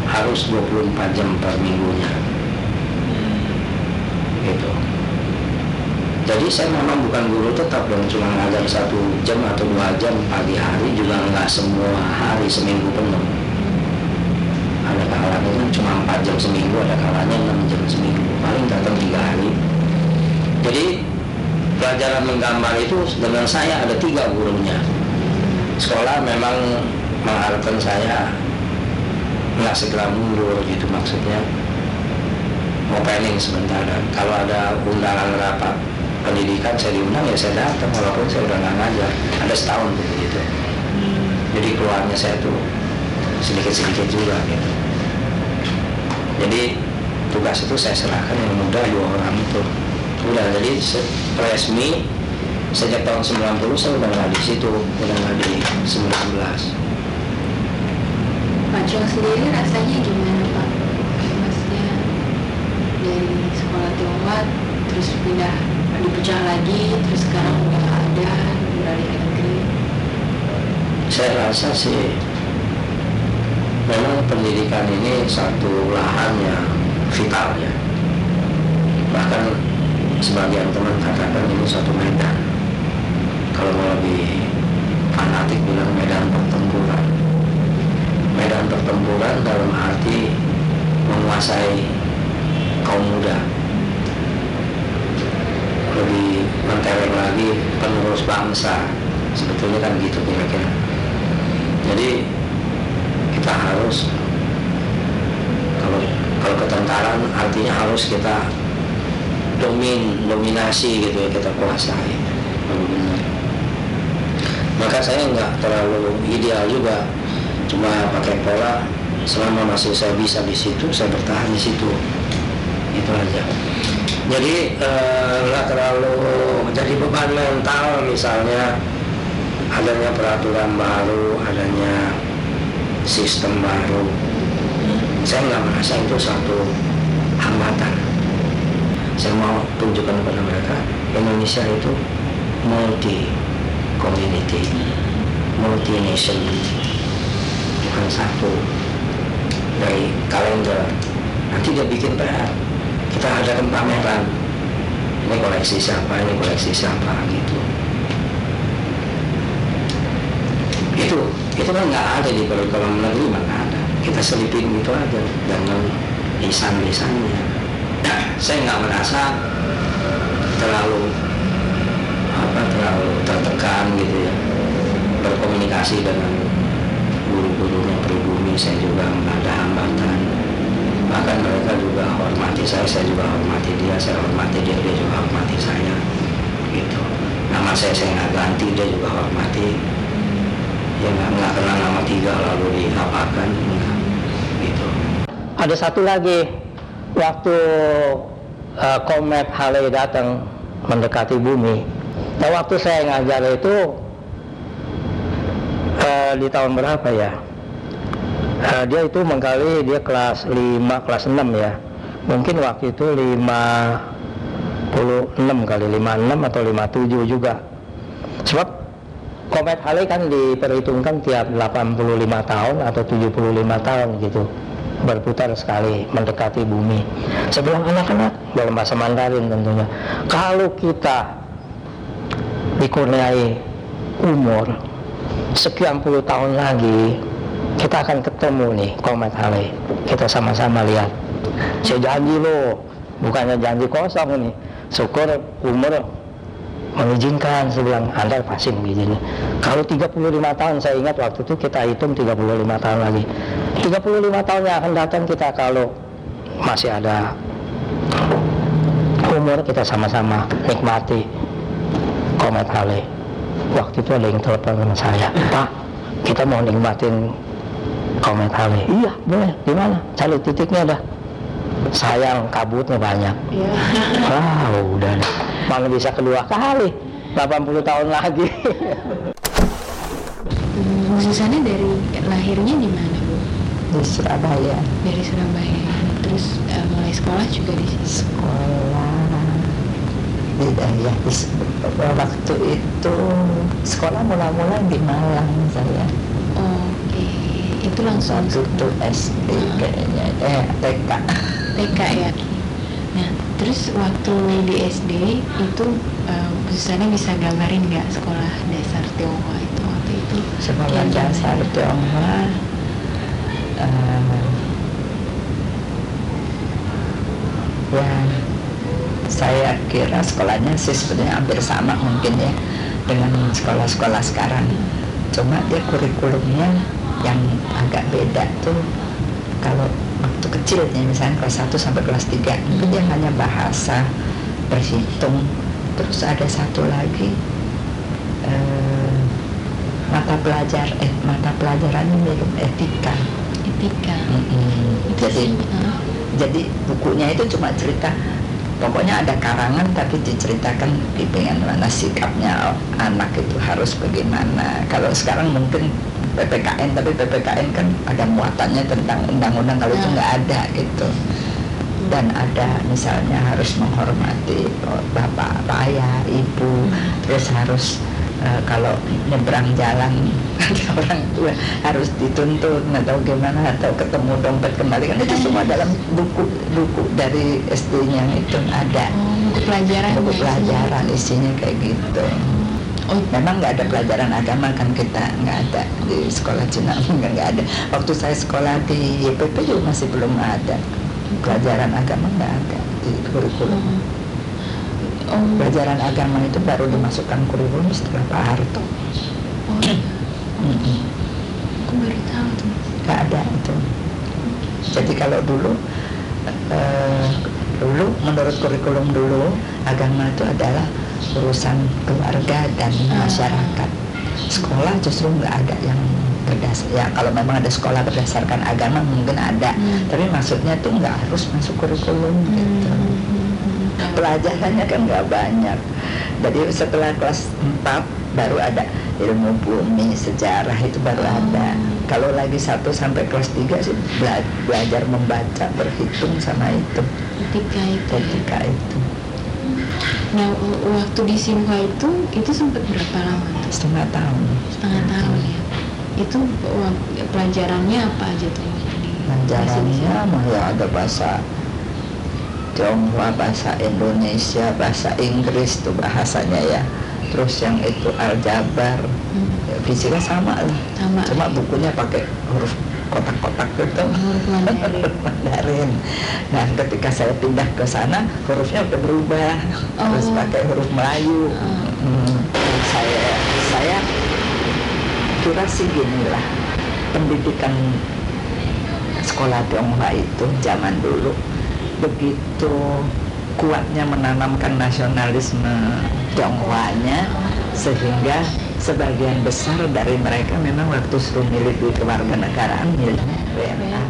harus 24 jam per minggunya. Gitu. Jadi saya memang bukan guru tetap dong cuma ngajar satu jam atau dua jam pagi hari juga nggak semua hari seminggu penuh ada kalanya kan cuma 4 jam seminggu ada kalanya 6 jam seminggu. Paling datang tiga hari. Jadi pelajaran menggambar itu dengan saya ada tiga gurunya. Sekolah memang mengharapkan saya. Nggak segera mundur gitu maksudnya. Mau planning sebentar. Kalau ada undangan rapat pendidikan saya diundang ya saya datang. Walaupun saya udah nggak ngajar. Ada setahun gitu, gitu. Jadi keluarnya saya tuh sedikit-sedikit juga gitu jadi tugas itu saya serahkan yang muda dua orang itu. Udah jadi resmi sejak tahun 90 saya udah nggak di situ udah nggak di 19 Pak sendiri rasanya gimana Pak? Maksudnya dari sekolah Tiongkok terus pindah dipecah lagi terus sekarang udah ada beralih ke negeri? Saya rasa sih memang pendidikan ini satu lahan yang vital ya. Bahkan sebagian teman katakan ini satu medan. Kalau mau lebih fanatik bilang medan pertempuran. Medan pertempuran dalam arti menguasai kaum muda. Lebih mentereng lagi penerus bangsa. Sebetulnya kan gitu kira-kira. Jadi kita harus. Kalau kalau ketentaraan artinya harus kita domin dominasi gitu ya kita kuasai. Benar. Maka saya nggak terlalu ideal juga. Cuma pakai pola selama masih saya bisa di situ saya bertahan di situ. Itu aja. Jadi eh, nggak terlalu jadi beban mental misalnya adanya peraturan baru adanya sistem baru. Saya nggak merasa itu satu hambatan. Saya mau tunjukkan kepada mereka Indonesia itu multi community multi nation bukan satu. Dari kalender. Nanti dia bikin PR kita adakan pameran ini koleksi siapa ini koleksi siapa gitu. Itu itu kan nggak ada di kurikulum negeri mah nggak ada. Kita selipin gitu aja dengan lisan lisannya saya nggak merasa terlalu apa terlalu tertekan gitu ya. Berkomunikasi dengan guru-gurunya pribumi saya juga nggak ada hambatan. Bahkan mereka juga hormati saya saya juga hormati dia saya hormati dia dia juga hormati saya gitu. Nama saya saya nggak ganti dia juga hormati ya nggak nggak kenal nama tiga lalu enggak gitu Ada satu lagi waktu uh, komet Halley datang mendekati bumi. Nah waktu saya ngajar itu uh, di tahun berapa ya? Uh, dia itu mengkali dia kelas 5, kelas 6 ya. Mungkin waktu itu 56 kali, 56 atau 57 juga. Sebab komet Halley kan diperhitungkan tiap 85 tahun atau 75 tahun gitu berputar sekali mendekati bumi. Bilang anak-anak dalam bahasa Mandarin tentunya. Kalau kita dikurniai umur sekian puluh tahun lagi, kita akan ketemu nih komet Halley. Kita sama-sama lihat. Saya janji loh, bukannya janji kosong ini. Syukur umur mengizinkan saya bilang anda pasti begini kalau 35 tahun saya ingat waktu itu kita hitung 35 tahun lagi. 35 tahun yang akan datang kita kalau masih ada umur kita sama-sama nikmati komet Halley. Waktu itu ada yang telepon sama saya Pak kita mau nikmatin komet Halley. Iya boleh. Di mana? Cari titiknya dah. Sayang kabutnya banyak. Iya. wah udah deh mana bisa kedua kali. 80 tahun lagi. Bu Susana dari lahirnya di mana Bu? di Surabaya. Dari Surabaya. Terus eh, mulai sekolah juga di sini. sekolah. Di ya di waktu itu sekolah mula-mula di Malang saya. Oke, itu langsung waktu itu SD kayaknya. Eh TK TK ya. Nah, terus waktu di SD itu Susana bisa gambarin nggak sekolah dasar Tionghoa itu waktu itu? sekolah dasar Tionghoa. Eh, ya saya kira sekolahnya sih sebenarnya hampir sama mungkin ya dengan sekolah-sekolah sekarang. Cuma dia kurikulumnya yang agak beda tuh kalau waktu kecil ya misalnya kelas 1 sampai kelas 3 itu dia hanya bahasa berhitung. Terus ada satu lagi eh, mata pelajar eh mata pelajarannya mirip etika. Etika. Mm-mm. Itu jadi sih, jadi bukunya itu cuma cerita pokoknya ada karangan tapi diceritakan pengen mana sikapnya anak itu harus bagaimana. Kalau sekarang mungkin PPKN tapi PPKN kan ada muatannya tentang undang-undang kalau itu Ya. nggak ada gitu. Dan ada misalnya harus menghormati bapak ayah ibu terus harus eh, kalau nyebrang jalan orang tua harus dituntut atau gimana atau ketemu dompet kembali. Kan itu semua dalam buku buku dari SD-nya itu ada. Oh, buku pelajaran. buku ya, pelajaran isinya kayak gitu Oh, memang nggak ada pelajaran agama kan kita nggak ada di sekolah Cina nggak nggak ada. Waktu saya sekolah di YPP juga masih belum ada. Pelajaran agama nggak ada di kurikulum. Oh, pelajaran agama itu baru dimasukkan kurikulum setelah Pak Harto. Oh, iya. Aku baru tahu tuh. nggak ada itu. Jadi kalau dulu eh, dulu menurut kurikulum dulu agama itu adalah urusan keluarga dan Ah. masyarakat. Sekolah justru nggak ada yang berdasar ya kalau memang ada sekolah berdasarkan agama mungkin ada. Hmm. tapi maksudnya tuh nggak harus masuk kurikulum gitu. Pelajarannya kan nggak banyak. Jadi setelah kelas 4 baru ada ilmu bumi sejarah itu baru ada. Kalau lagi satu sampai kelas 3 sih bela- belajar membaca berhitung sama itu. Etika itu. ya. ketika itu Nah, waktu di Sinhua itu itu sempat berapa lama? tuh? setengah tahun Setengah tahun ya. Itu pelajarannya apa aja tuh? di pelajarannya mah ya ada bahasa Tionghoa, bahasa Indonesia, bahasa Inggris tuh bahasanya ya terus yang itu aljabar Hmm. ya, fisika sama lah Sama. cuma bukunya pakai huruf kotak-kotak gitu Huruf Mandarin. Mandarin. Nah, ketika saya pindah ke sana, hurufnya udah berubah, harus Oh. pakai huruf Melayu. Hmm. Saya saya kira sih gini lah, pendidikan sekolah Tionghoa itu zaman dulu begitu kuatnya menanamkan nasionalisme Tionghoanya sehingga sebagian besar dari mereka memang waktu suruh milih di kewarganegaraan milihnya WNA. Ya.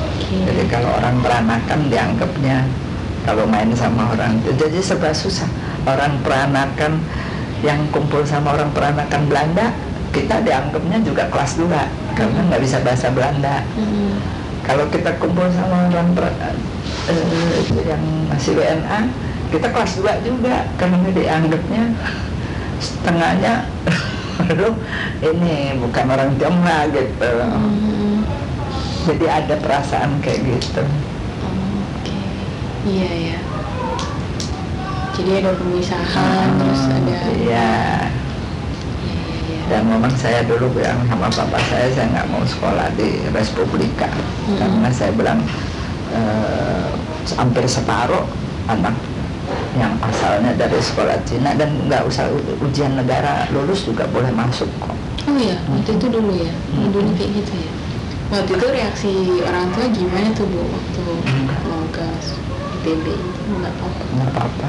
Oke. Jadi kalau orang peranakan dianggapnya kalau main sama orang itu jadi serba susah. Orang peranakan yang kumpul sama orang peranakan Belanda kita dianggapnya juga kelas 2 karena nggak bisa bahasa Belanda. Hmm. Kalau kita kumpul sama orang per- eh, yang masih WNA kita kelas 2 juga karena dianggapnya setengahnya lu ini bukan orang Tionghoa gitu. Hmm. Jadi ada perasaan kayak gitu. Oke. Iya ya. Jadi ada pemisahan terus ada Iya. Iya iya. Dan memang saya dulu bilang sama papa saya saya nggak mau sekolah di Respublika Mm-mm. karena saya bilang eh, hampir separuh anak yang asalnya dari sekolah Cina dan nggak usah ujian negara lulus juga boleh masuk kok. Oh iya, waktu itu dulu ya, Hmm. dulu kayak gitu ya. Waktu itu reaksi orang tua gimana tuh bu waktu mau ke ITB itu nggak apa-apa. Nggak apa-apa.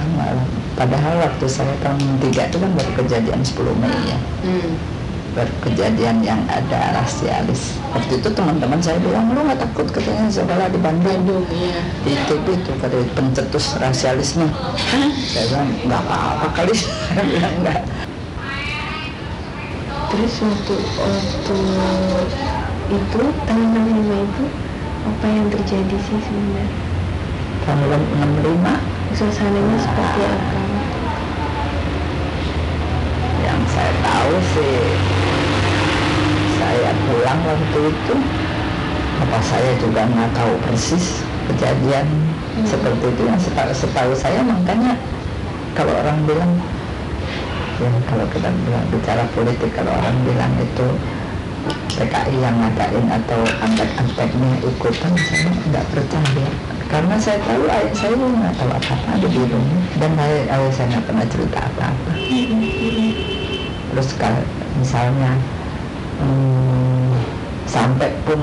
Padahal waktu saya tahun 3 itu kan baru kejadian 10 Mei ya. Hmm. Kejadian yang ada rasialis. Waktu itu teman-teman saya bilang, lu nggak takut katanya sekolah di Bandung. Ya. di ITB itu kata pencetus rasialisme saya bilang nggak apa-apa kali saya bilang nggak Terus waktu waktu itu tahun 65 itu apa yang terjadi sih sebenarnya? tahun 65 Suasananya seperti apa? yang saya tahu sih saya pulang waktu itu apa saya juga nggak tahu persis kejadian Hmm. seperti itu. Yang setahu, setahu saya makanya kalau orang bilang ya kalau kita bilang bicara politik kalau orang bilang itu PKI yang ngadain atau aspek-aspeknya ikutan saya nggak percaya. Karena saya tahu ayah saya nggak tahu apa-apa ada di rumah. Dan ayah, ayah saya nggak pernah cerita apa-apa. Terus kalau misalnya hmm, sampai pun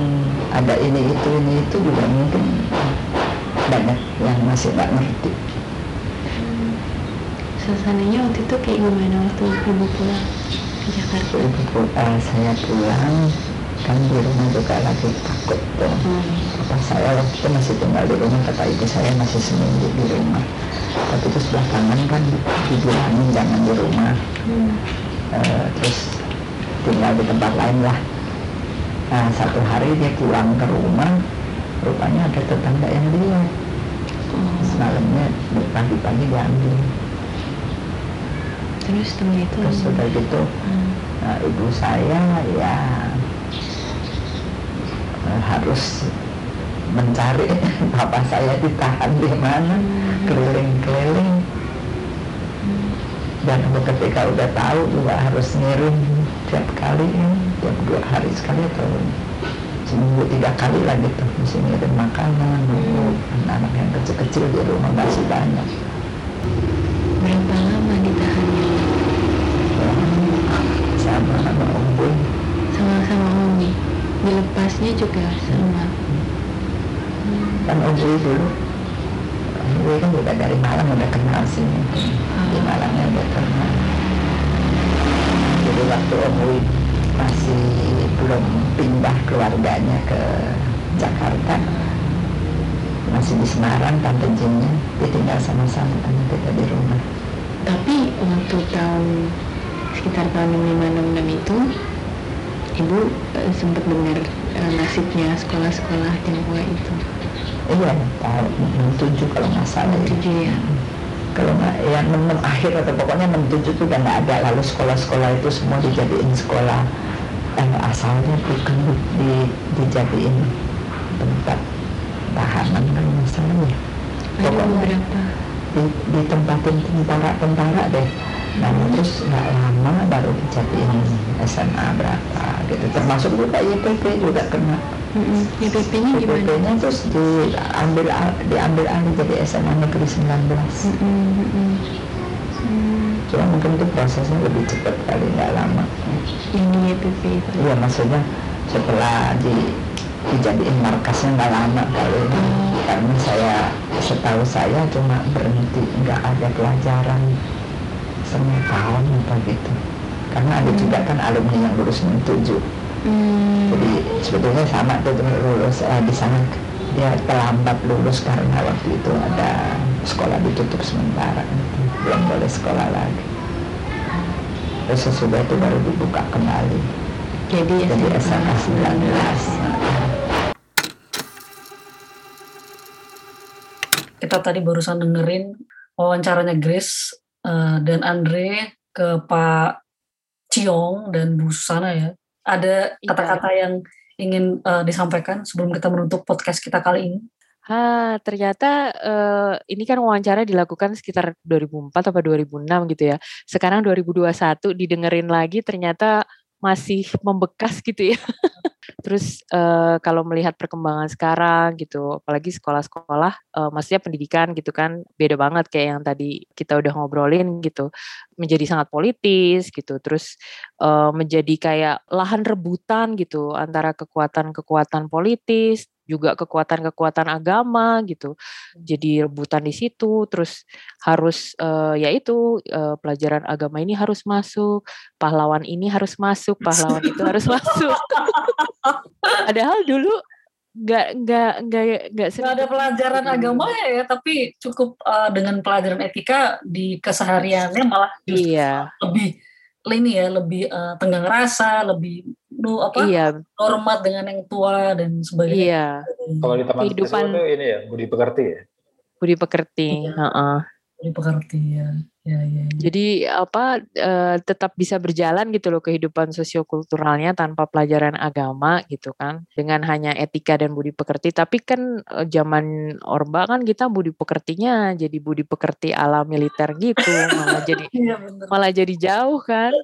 ada ini itu ini itu juga mungkin banyak yang masih nggak ngerti Suasananya waktu itu kayak gimana waktu ibu pulang ke Jakarta? ibu pu- eh, saya pulang kan di rumah juga lagi takut tuh Hmm. Papa saya waktu itu masih tinggal di rumah kata ibu saya masih seminggu di rumah tapi terus belakangan kan dibilangin jangan di rumah Hmm. Eh, terus tinggal di tempat lain lah. Nah satu hari dia pulang ke rumah rupanya ada tetangga yang lihat. Semalamnya pagi-pagi diambil Terus setelah itu? Terus udah gitu Hmm. nah, ibu saya ya harus mencari bapak saya ditahan di mana keliling-keliling. Dan ketika udah tahu juga harus ngirim tiap kali tiap dua hari sekali atau seminggu tiga kali lah gitu. Mesti ngirim makanan dulu anak-anak yang kecil-kecil di rumah masih banyak. Berapa lama ditahannya? sama sama om Boy. Sama-sama Umi. Dilepasnya juga sama. kan Om Boy dulu. Om Boy kan udah dari Malang udah kenal sini. Di Malangnya udah kenal jadi waktu Om Boy masih belum pindah keluarganya ke Jakarta masih di Semarang tante Jinnya dia tinggal sama-sama sama kita di rumah Tapi waktu tahun sekitar tahun 566 itu ibu eh, sempat dengar eh, nasibnya sekolah-sekolah Tionghoa itu. iya tahun 67 kalau nggak salah ya. 67 ya. Kalau nggak ya 66 akhir atau pokoknya 67 itu udah nggak ada. Lalu sekolah-sekolah itu semua dijadiin sekolah eh, asalnya bukan di, di- dijadiin tempat tahanan kalau nggak salah ya. Ada Pokoknya- di, ditempatin tentara-tentara deh. Nah terus nggak lama baru dijadiin SMA berapa gitu. Termasuk juga IPP juga kena IPP-nya gimana? IPP-nya terus diambil diambil alih jadi SMA negeri 19 Mm-mm. cuma mungkin itu prosesnya lebih cepat kali nggak lama. Di IPP itu. iya maksudnya setelah di dijadiin markasnya nggak lama kali karena saya setahu saya cuma berhenti nggak ada pelajaran setengah tahun apa gitu. Karena ada juga kan alumni yang lulus 67 Hmm. jadi sebetulnya sama tuh dengan lulus eh, di sana dia terlambat lulus karena waktu itu ada sekolah ditutup sementara belum boleh sekolah lagi terus sesudah itu baru dibuka kembali Jadi ya jadi SMA 19 Kita tadi barusan dengerin wawancaranya Grace eh, dan Andre ke Pak Ciong dan Bu Susana ya. Ada Iya. kata-kata yang ingin eh, disampaikan sebelum kita menutup podcast kita kali ini. Ha, ternyata eh, ini kan wawancara dilakukan sekitar 2004 atau 2006 gitu ya. Sekarang 2021 didengerin lagi ternyata masih membekas gitu ya. Terus eh, kalau melihat perkembangan sekarang gitu, apalagi sekolah-sekolah, eh, maksudnya pendidikan gitu kan beda banget kayak yang tadi kita udah ngobrolin gitu, menjadi sangat politis gitu, terus eh, menjadi kayak lahan rebutan gitu antara kekuatan-kekuatan politis, juga kekuatan-kekuatan agama gitu, jadi rebutan di situ, terus harus eh, ya itu eh, pelajaran agama ini harus masuk, pahlawan ini harus masuk, pahlawan itu harus masuk. Padahal dulu nggak nggak nggak nggak Nggak ada pelajaran agamanya ya, tapi cukup eh, dengan pelajaran etika di kesehariannya malah Iya, lebih ini ya, lebih eh, tenggang rasa, lebih nu apa iya, hormat dengan yang tua dan sebagainya. iya. Kalau di taman Kehidupan- itu ini ya, budi pekerti ya. Budi pekerti. Iya. heeh. Lebih pengertian. Ya, ya, ya. Jadi apa eh, tetap bisa berjalan gitu loh kehidupan sosiokulturalnya tanpa pelajaran agama gitu kan dengan hanya etika dan budi pekerti tapi kan eh, zaman Orba kan kita budi pekertinya jadi budi pekerti ala militer gitu malah jadi Iya benar. malah jadi jauh kan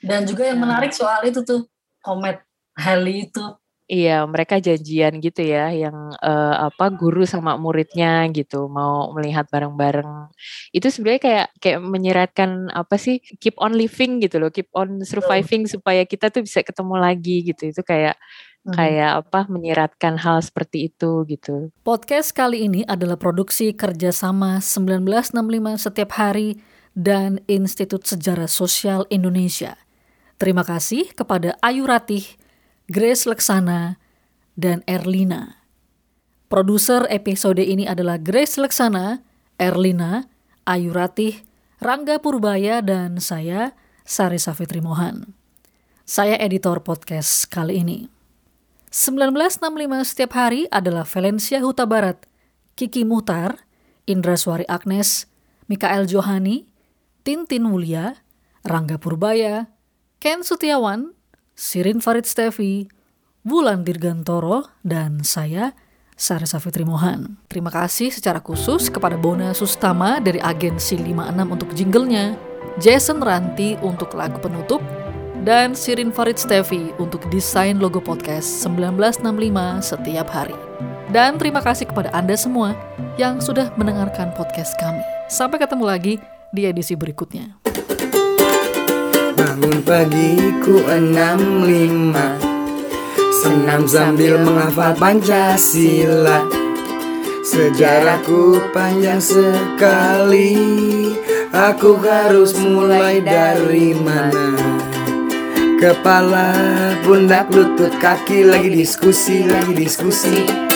Dan juga yang menarik soal itu tuh komet Heli itu. Iya, mereka janjian gitu ya, yang eh, apa guru sama muridnya gitu, mau melihat bareng-bareng. Itu sebenarnya kayak kayak menyeratkan apa sih, keep on living gitu loh, keep on surviving supaya kita tuh bisa ketemu lagi gitu. Itu kayak Hmm. kayak apa menyeratkan hal seperti itu gitu. Podcast kali ini adalah produksi kerjasama 1965 setiap hari dan Institut Sejarah Sosial Indonesia. Terima kasih kepada Ayu Ratih, Grace Leksana, dan Erlina. Produser episode ini adalah Grace Leksana, Erlina, Ayu Ratih, Rangga Purbaya, dan saya, Sari Safitri Mohan. Saya editor podcast kali ini. 1965 setiap hari adalah Valencia Huta Barat, Kiki Muhtar, Indra Suari Agnes, Mikael Johani, Tintin Mulia, Rangga Purbaya, Ken Setiawan, Sirin Farid Stevi, Wulan Dirgantoro, dan saya, Sari Safitri Mohan. Terima kasih secara khusus kepada Bona Sustama dari agensi 56 untuk jinglenya, Jason Ranti untuk lagu penutup, dan Sirin Farid Stevi untuk desain logo podcast 1965 setiap hari. Dan terima kasih kepada Anda semua yang sudah mendengarkan podcast kami. Sampai ketemu lagi di edisi berikutnya. Bangun pagiku enam lima. Senam sambil menghafal Pancasila. Sejarahku panjang sekali. Aku harus mulai dari mana? Kepala, pundak, lutut, kaki Lagi diskusi, lagi diskusi